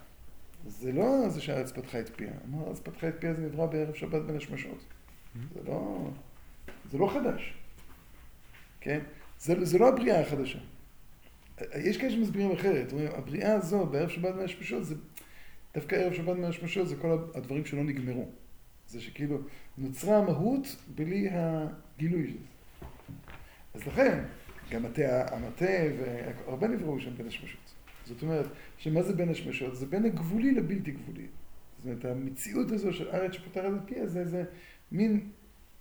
זה לא זה שהארץ פתחה את פיה. אמר, הארץ פתחה את פיה זה נברא בערב שבת בין השמשות. זה לא, זה לא חדש. כן? זה, זה לא הבריאה החדשה. יש כאלה שמסבירים אחרת. אומרים, הבריאה הזו בערב שבת בין השמשות, זה דווקא ערב שבת בין השמשות זה כל הדברים שלא נגמרו. זה שכאילו נוצרה המהות בלי הגילוי של זה. אז לכן, גם מטה, המטה והרבה נבראו שם בין השמשות. זאת אומרת, שמה זה בין השמשות? זה בין הגבולי לבלתי גבולי. זאת אומרת, המציאות הזו של ארץ שפותחת את פיה זה איזה מין,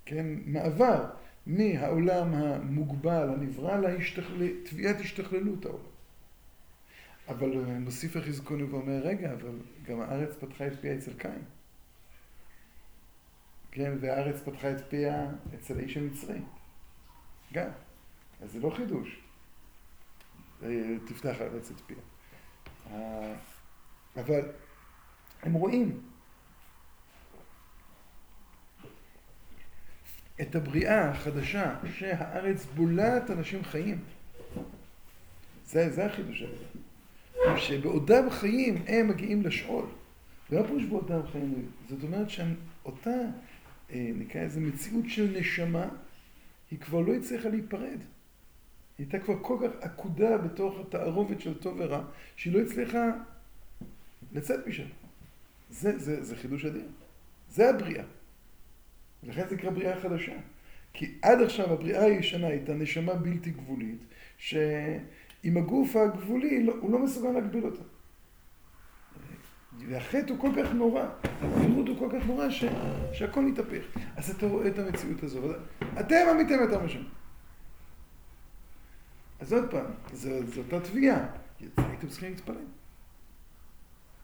כן, מעבר מהעולם המוגבל, הנברא, לתביעת השתכללות העולם. אבל מוסיף החזקונו ואומר, רגע, אבל גם הארץ פתחה את פיה אצל קין. כן, והארץ פתחה את פיה אצל האיש המצרי. גם. אז זה לא חידוש. אה, תפתח הארץ את פיה. אה, אבל הם רואים את הבריאה החדשה שהארץ בולעת אנשים חיים. זה, זה החידוש הזה. שבעודם חיים הם מגיעים לשאול. ולא פירוש בעודם חיים, זאת אומרת שאותה, אה, נקרא איזה מציאות של נשמה, היא כבר לא הצליחה להיפרד. היא הייתה כבר כל כך עקודה בתוך התערובת של טוב ורע, שהיא לא הצליחה לצאת משם. זה, זה, זה חידוש אדיר. זה הבריאה. ולכן זה נקרא בריאה חדשה. כי עד עכשיו הבריאה הישנה הייתה נשמה בלתי גבולית, שעם הגוף הגבולי לא, הוא לא מסוגל להגביל אותה. והחטא הוא כל כך נורא, הגבילות הוא כל כך נורא, ש, שהכל מתהפך. אז אתה רואה את המציאות הזו, אתם עמיתם יותר משם. אז עוד פעם, זו אותה תביעה, הייתם צריכים להתפלל.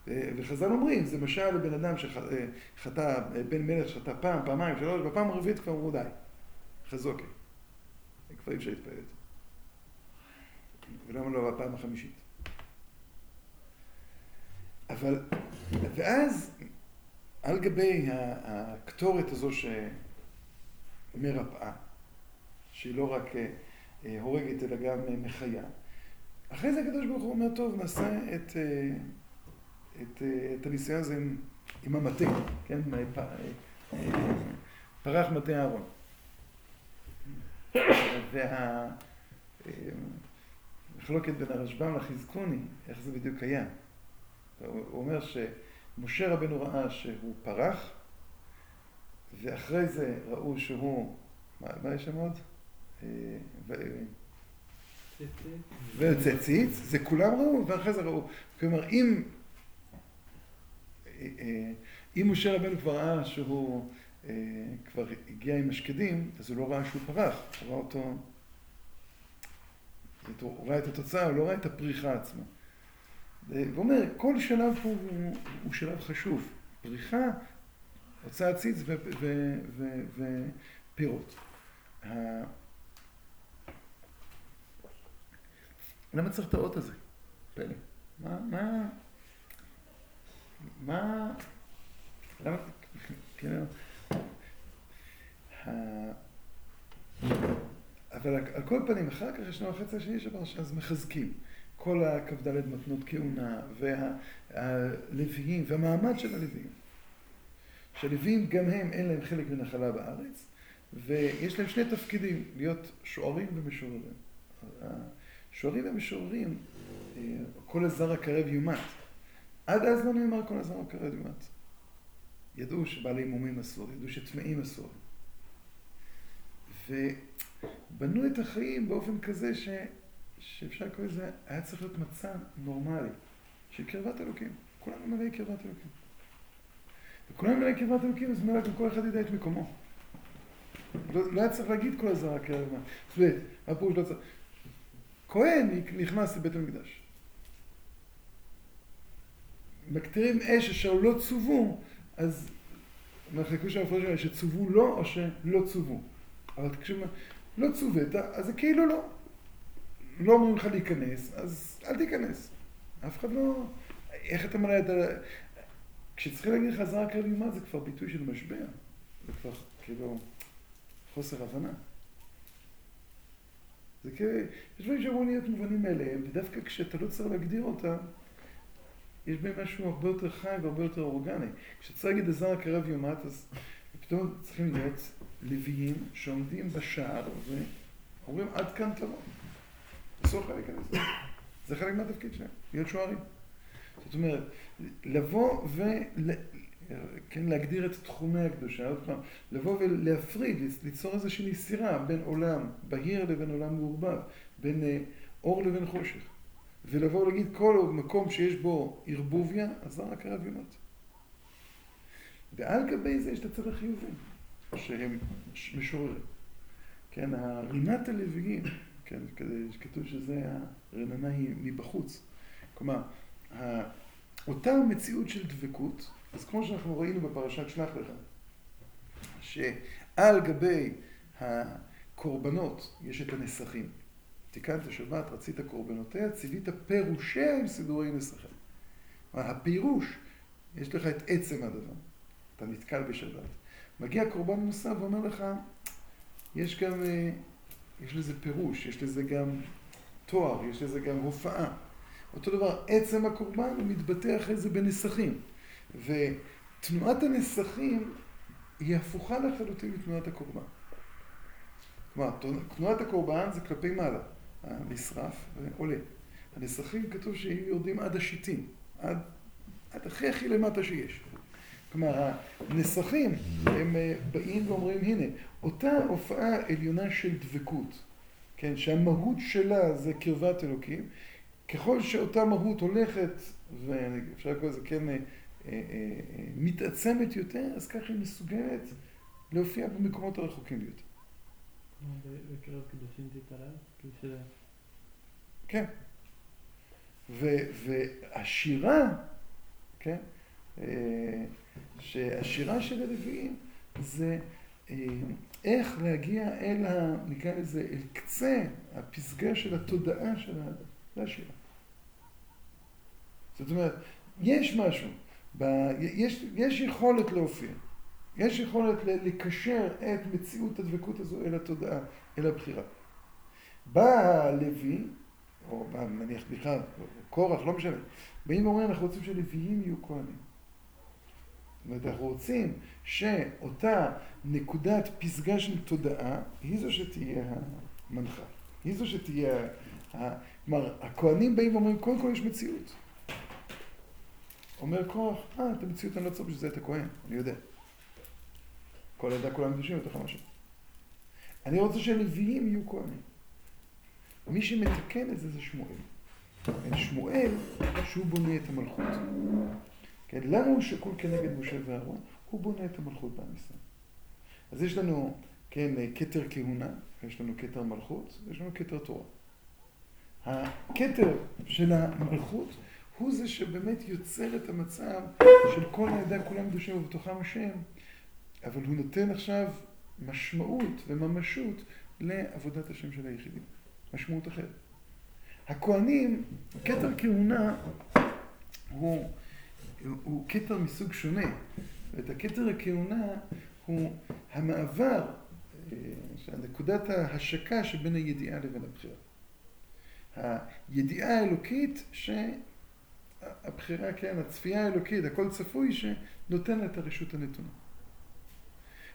וחז"ל אומרים, זה משל לבן אדם שחטא, בן מלך שחטא פעם, פעמיים, שלוש, בפעם הרביעית כבר אמרו די, חזוקה. כבר אי אפשר להתפלל את זה. ולמה לא בפעם החמישית? אבל, ואז, על גבי הקטורת הזו שמרפאה, שהיא לא רק אה, הורגת אלא גם אה, מחיה. אחרי זה הקדוש ברוך הוא אומר, טוב, נעשה את, אה, את, את הניסיון הזה עם, עם המטה, כן? פרח מטה אהרון. והמחלוקת בין הרשב"ם לחזקוני, איך זה בדיוק היה. הוא אומר שמשה רבנו ראה שהוא פרח, ואחרי זה ראו שהוא, מה, מה יש שם עוד? ויוצא ציץ, זה כולם ראו, ואחרי זה ראו. כלומר, אם, אם משה רבנו כבר ראה שהוא כבר הגיע עם השקדים, אז הוא לא ראה שהוא פרח, הוא ראה אותו, הוא ראה את התוצאה, הוא לא ראה את הפריחה עצמה. והוא אומר, כל שלב פה הוא, הוא שלב חשוב. פריחה, הוצאת ציץ ופירות. למה צריך את האות הזה? פלא. מה, מה, מה, למה, כאילו, אבל על כל פנים, אחר כך יש לנו החצי השני של פרשה, אז מחזקים. כל הכ"ד מתנות כהונה, והלוויים, והמעמד של הלוויים. שהלוויים גם הם, אין להם חלק ונחלה בארץ, ויש להם שני תפקידים, להיות שוערים ומשוררים. שוערים ומשוררים, אה, כל הזר הקרב יומת. עד אז לא נאמר כל הזר הקרב יומת. ידעו שבעלי מומים אסור, ידעו שטמאים אסור. ובנו את החיים באופן כזה ש... שאפשר לקרוא לזה, היה צריך להיות מצע נורמלי של קרבת אלוקים. כולנו מלאי קרבת אלוקים. וכולנו מלאי קרבת אלוקים, אז מלאי גם כל אחד ידע את מקומו. לא, לא היה צריך להגיד כל הזמן קרב מה. זאת אומרת, הפירוש לא צריך. כהן נכנס לבית המקדש. מקטירים אש אשר לא צוו, אז מחלקו שם הפרש שצוו לא או שלא צוו. אבל תקשיב, לא צוות, אז זה כאילו לא. לא אומרים לך להיכנס, אז אל תיכנס. אף אחד לא... איך אתה מראה את ה... כשצריכים להגיד לך זרק קרב יומה זה כבר ביטוי של משבר. זה כבר כאילו חוסר הבנה. זה כאילו, יש דברים שאמורים להיות מובנים מאליהם, ודווקא כשאתה לא צריך להגדיר אותם, יש בהם משהו הרבה יותר חי והרבה יותר אורגני. כשצריך להגיד לזר קרב יומת, אז פתאום צריכים להיות לוויים שעומדים בשער ואומרים עד כאן תבוא. אסור לך להיכנס. זה חלק מהתפקיד שלהם, להיות שוערים. זאת אומרת, לבוא ול... כן, להגדיר את תחומי הקדושה, עוד פעם, לבוא ולהפריד, ליצור איזושהי סירה בין עולם בהיר לבין עולם מעורבב, בין אה, אור לבין חושך. ולבוא ולהגיד כל מקום שיש בו ערבוביה, אז זה רק הרב יומת. ועל גבי זה יש את הצד החיובי, שהם משוררים. כן, רינת הלוויים, כן, כתוב שזה, הרננה היא מבחוץ. כלומר, אותה מציאות של דבקות, אז כמו שאנחנו ראינו בפרשת שלח לך, שעל גבי הקורבנות יש את הנסכים. תיקנת שבת, רצית קורבנותיה, ציווית פירושיה עם סידורי נסכים. הפירוש, יש לך את עצם הדבר. אתה נתקל בשבת. מגיע קורבן מוסף ואומר לך, יש גם, אה, יש לזה פירוש, יש לזה גם תואר, יש לזה גם הופעה. אותו דבר, עצם הקורבן הוא מתבטא אחרי זה בנסכים. ותנועת הנסכים היא הפוכה לחלוטין מתנועת הקורבן. כלומר, תנועת הקורבן זה כלפי מעלה, הנשרף ועולה. הנסכים כתוב שיהיו יורדים עד השיטים, עד, עד הכי הכי למטה שיש. כלומר, הנסכים הם אה, באים ואומרים, הנה, אותה הופעה עליונה של דבקות, כן, שהמהות שלה זה קרבת אלוקים, ככל שאותה מהות הולכת, ואפשר לקרוא לזה כן, אה, אה, מתעצמת יותר, אז ככה היא מסוגלת להופיע במקומות הרחוקים ביותר. כן. והשירה, כן, שהשירה של הלוויים זה איך להגיע אל ה... נקרא לזה, אל קצה הפסגה של התודעה של האדם. זה השירה. זאת אומרת, יש משהו, ב... יש, יש יכולת להופיע, יש יכולת לקשר את מציאות הדבקות הזו אל התודעה, אל הבחירה. בא הלוי, או בא נניח בכלל, קורח, לא משנה, באים ואומרים, אנחנו רוצים שלוויים יהיו כהנים. זאת אומרת, אנחנו רוצים שאותה נקודת פסגה של תודעה, היא זו שתהיה המנחה. היא זו שתהיה... כלומר, הכהנים באים ואומרים, קודם כל יש מציאות. אומר כוח, אה, את המציאות אני לא צריך בשביל זה את הכהן, אני יודע. כל עדה כולם קדושים בתוך המשהו. אני רוצה שהלוויים יהיו כהנים. מי שמתקן את זה זה שמואל. שמואל, שהוא בונה את המלכות. כן, למה הוא שקול כנגד משה ואהרון? הוא בונה את המלכות בעם ישראל. אז יש לנו, כן, כתר כהונה, יש לנו כתר מלכות, ויש לנו כתר תורה. הכתר של המלכות הוא זה שבאמת יוצר את המצב של כל העדה, כולם קדושים ובתוכם השם, אבל הוא נותן עכשיו משמעות וממשות לעבודת השם של היחידים. משמעות אחרת. הכהנים, כתר כהונה הוא, הוא כתר מסוג שונה. ואת הכתר הכהונה הוא המעבר, אה, נקודת ההשקה שבין הידיעה לבין הבחירה. הידיעה האלוקית שהבחירה, כן, הצפייה האלוקית, הכל צפוי, שנותן לה את הרשות הנתונה.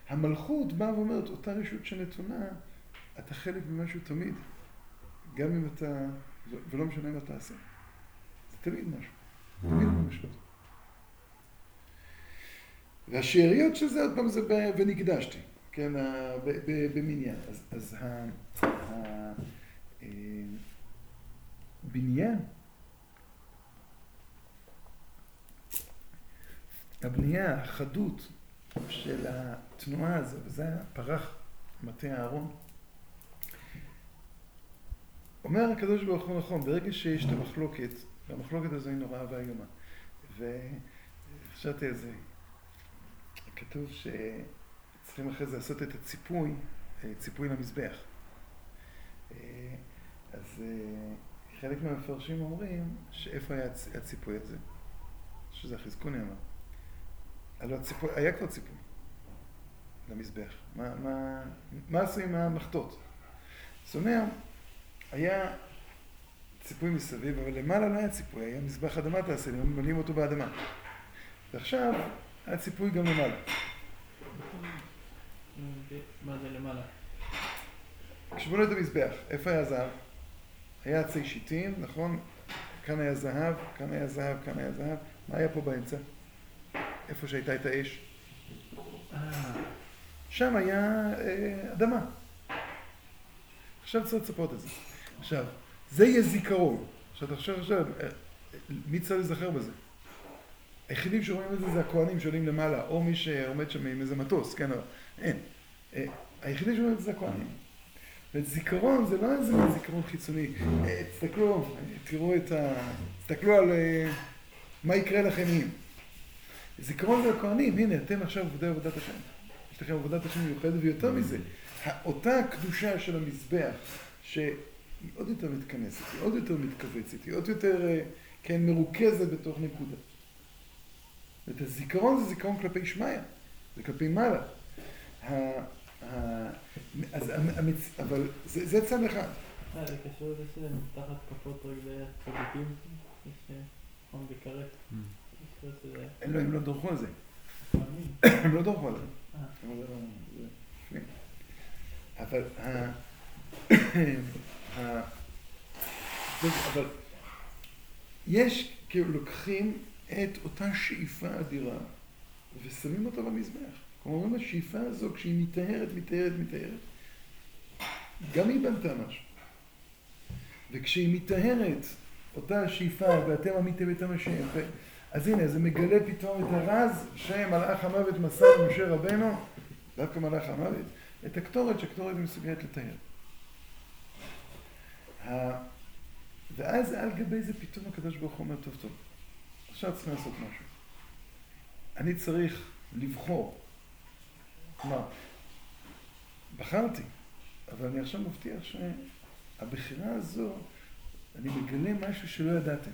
המלכות באה ואומרת, אותה רשות שנתונה, אתה חלק ממשהו תמיד, גם אם אתה, ולא משנה מה תעשה. זה תמיד משהו, תמיד משהו. והשאריות של זה, עוד פעם זה ב... ונקדשתי. כן, ה- ב- ב- במניין. אז, אז ה- ה- אה, הבנייה, החדות של התנועה הזו, וזה הפרח מטה אהרון. אומר הקדוש ברוך הוא נכון, ברגע שיש את המחלוקת, והמחלוקת הזו היא נוראה ואיומה. וחשבתי על זה, כתוב שצריכים אחרי זה לעשות את הציפוי, ציפוי למזבח. אז אה, חלק מהמפרשים אומרים שאיפה היה הצ- הציפוי הזה? שזה החזקוני אמר. הלוא הציפוי, היה כבר ציפוי למזבח. מה, מה, מה עשו עם המחטות? זאת אומרת, היה ציפוי מסביב, אבל למעלה לא היה ציפוי, היה מזבח אדמה תעשה, הם ממלאים אותו באדמה. ועכשיו היה ציפוי גם למעלה. מה זה למעלה? כשבנו את המזבח, איפה היה זהב? היה עצי שיטים, נכון? כאן היה זהב, כאן היה זהב, כאן היה זהב. מה היה פה באמצע? איפה שהייתה את האש? אה, שם היה אה, אדמה. עכשיו צריך לצפות את זה. עכשיו, זה יהיה זיכרון. עכשיו תחשוב עכשיו, אה, מי צריך להיזכר בזה? היחידים שרואים את זה זה הכוהנים שעולים למעלה, או מי שעומד שם עם איזה מטוס, כן, אבל אין. היחידים שרואים את זה זה הכוהנים. וזיכרון זה לא איזה זיכרון חיצוני. תסתכלו, תראו את ה... תסתכלו על מה יקרה לכם אם. זיכרון זה הכוהנים, הנה, אתם עכשיו עובדי עבודת השם. יש לכם עבודת השם מיוחדת, ויותר מזה, אותה הקדושה של המזבח, שהיא עוד יותר מתכנסת, היא עוד יותר מתכווצת, היא עוד יותר, אה, כן, מרוכזת בתוך נקודה. ואת הזיכרון זה זיכרון כלפי שמיא, זה כלפי מעלה. ה- ה- אז המצ... אבל זה, זה צד אחד. אה, זה קשור לזה שזה תחת כפות רגלי הצדיקים, יש אה, חום וכרת. יש לזה הם לא, דורכו על זה. הם לא דורכו על זה. אבל. אבל יש, כאילו לוקחים את אותה שאיפה אדירה ושמים אותה במזבח. כלומר, אומרים השאיפה הזו, כשהיא מטהרת, מטהרת, מטהרת, גם היא בנתה משהו. וכשהיא מטהרת, אותה השאיפה, ואתם עמיתם את המשם. אז הנה, זה מגלה פתאום את הרז שמלאך המוות מסר למשה רבנו, דווקא מלאך המוות, את הקטורת שהקטורת מסוגלת. ה- ואז על גבי זה פתאום הקדוש ברוך הוא אומר, טוב טוב, עכשיו צריכים לעשות משהו. אני צריך לבחור. כלומר, בחרתי, אבל אני עכשיו מבטיח שהבחירה הזו, אני מגלה משהו שלא ידעתם.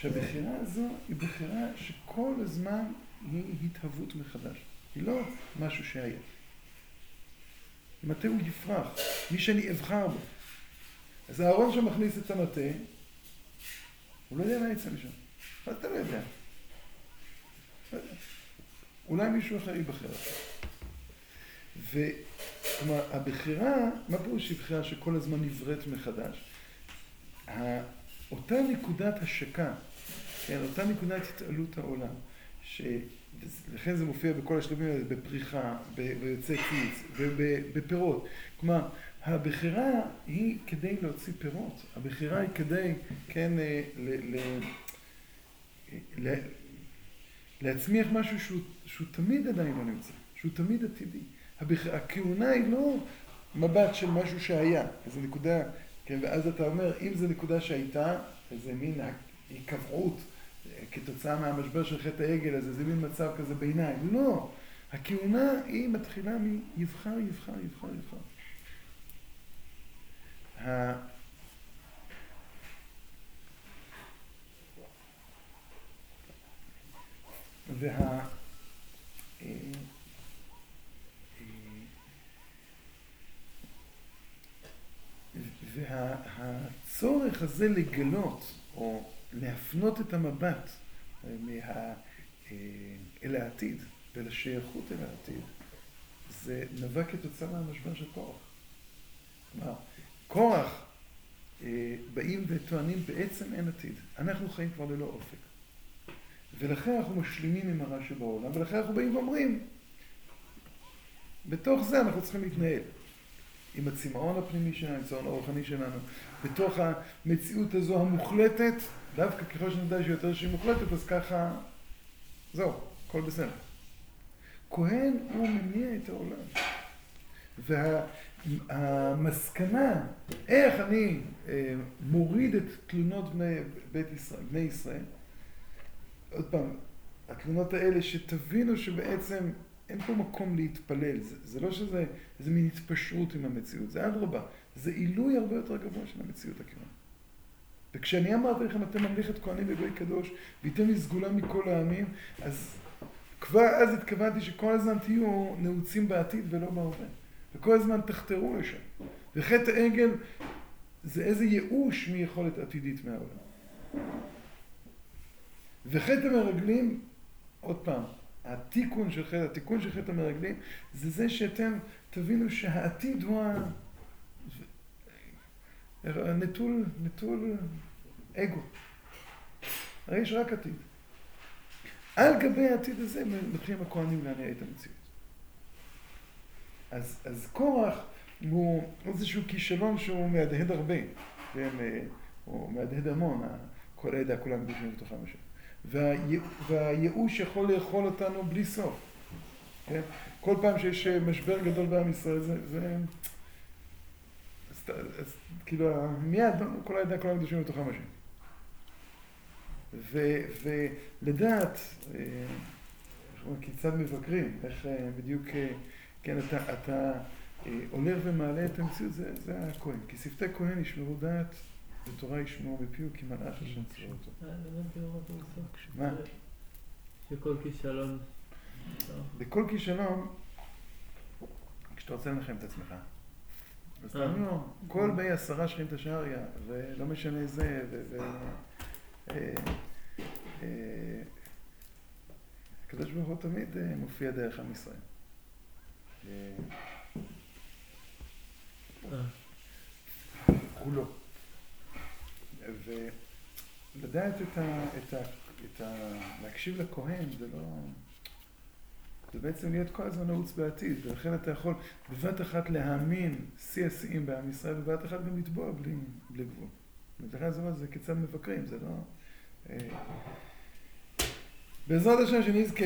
שהבחירה הזו היא בחירה שכל הזמן היא התהוות מחדש. היא לא משהו שהיה. מטה הוא יפרח, מי שאני אבחר בו. אז הארון שמכניס את המטה, הוא לא יודע מה יצא משם. מה אתה לא יודע? אולי מישהו אחר ייבחר. וכלומר, הבחירה, מה פירוש בחירה שכל הזמן נבראת מחדש? אותה נקודת השקה, כן, אותה נקודת התעלות העולם, שלכן זה מופיע בכל השלבים האלה, בפריחה, ביוצא קיץ, ובפירות. כלומר, הבחירה היא כדי להוציא פירות. הבחירה היא כדי, כן, אה, ל- ל- ל- להצמיח משהו שהוא, שהוא תמיד עדיין לא נמצא, שהוא תמיד עתידי. הבח... הכהונה היא לא מבט של משהו שהיה, איזו נקודה, כן, ואז אתה אומר, אם זו נקודה שהייתה, איזה מין היקבעות כתוצאה מהמשבר של חטא העגל הזה, זה מין מצב כזה ביניים. לא, הכהונה היא מתחילה מיבחר, יבחר, יבחר, יבחר. וה... אה, והצורך הזה לגלות, או להפנות את המבט מה, אה, אל העתיד ולשייכות אל העתיד, זה נבע כתוצאה מהמשבר של קורח. כלומר, קורח אה, באים וטוענים בעצם אין עתיד. אנחנו חיים כבר ללא אופק. ולכן אנחנו משלימים עם הרע שבעולם, ולכן אנחנו באים ואומרים, בתוך זה אנחנו צריכים להתנהל. עם הצמאון הפנימי שלנו, עם הצמאון הרוחני שלנו, בתוך המציאות הזו המוחלטת, דווקא ככל שנדע שיותר שהיא מוחלטת, אז ככה, זהו, הכל בסדר. כהן הוא מניע את העולם. והמסקנה, איך אני אה, מוריד את תלונות בני בית ישראל, בני ישראל, עוד פעם, התלונות האלה שתבינו שבעצם אין פה מקום להתפלל, זה, זה לא שזה איזה מין התפשרות עם המציאות, זה אדרבה, זה עילוי הרבה יותר גבוה של המציאות הכיוון. וכשאני אמרתי לכם, אתם ממליכת כהנים וגוי קדוש, וייתן לי סגולה מכל העמים, אז כבר אז התכוונתי שכל הזמן תהיו נעוצים בעתיד ולא בהווה. וכל הזמן תחתרו לשם. וחטא העגל זה איזה ייאוש מיכולת עתידית מהעולם. וחטא המרגלים, עוד פעם, התיקון של חטא, התיקון של חטא המרגלים, זה זה שאתם תבינו שהעתיד הוא הנטול, נטול אגו. הרי יש רק עתיד. על גבי העתיד הזה מתחילים הכהנים להניע את המציאות. אז, אז קורח הוא איזשהו כישלון שהוא מהדהד הרבה, כן, אה, הוא מהדהד המון, כל העדה כולם קדושים בתוכם השם. והייאוש יכול לאכול אותנו בלי סוף. כן? כל פעם שיש אה, משבר גדול בעם ישראל, זה... זה אז, אז כאילו, מיד כל העדה כולם קדושים בתוכם השם. ולדעת, אה, כיצד מבקרים, איך בדיוק כן, אתה, אתה אה, עולה ומעלה את המציאות, זה, זה הכהן. כי שפתי כהן ישמרו דעת, ותורה ישמעו מפיו, כי מלאך השם צבא אותו. מה? שכל כישלון. בכל כישלון, כשאתה רוצה לנחם את עצמך, אז אה. תאמין לו, כל באי עשרה שכין את השעריה, ולא משנה זה, ו... אה, הקדוש ברוך הוא תמיד מופיע דרך עם ישראל. כולו. ולדעת את ה... את ה... את ה... להקשיב לכהן זה לא... זה בעצם להיות כל הזמן נעוץ בעתיד, ולכן אתה יכול בבת אחת להאמין שיא השיאים בעם ישראל, ובבת אחת גם לטבוע בלי, בלי גבול. ולכן זה אומר, זה כיצד מבקרים, זה לא... אה, בעזרת השם שנזכה,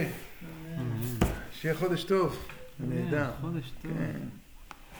שיהיה חודש טוב. נהדר. חודש טוב. כן.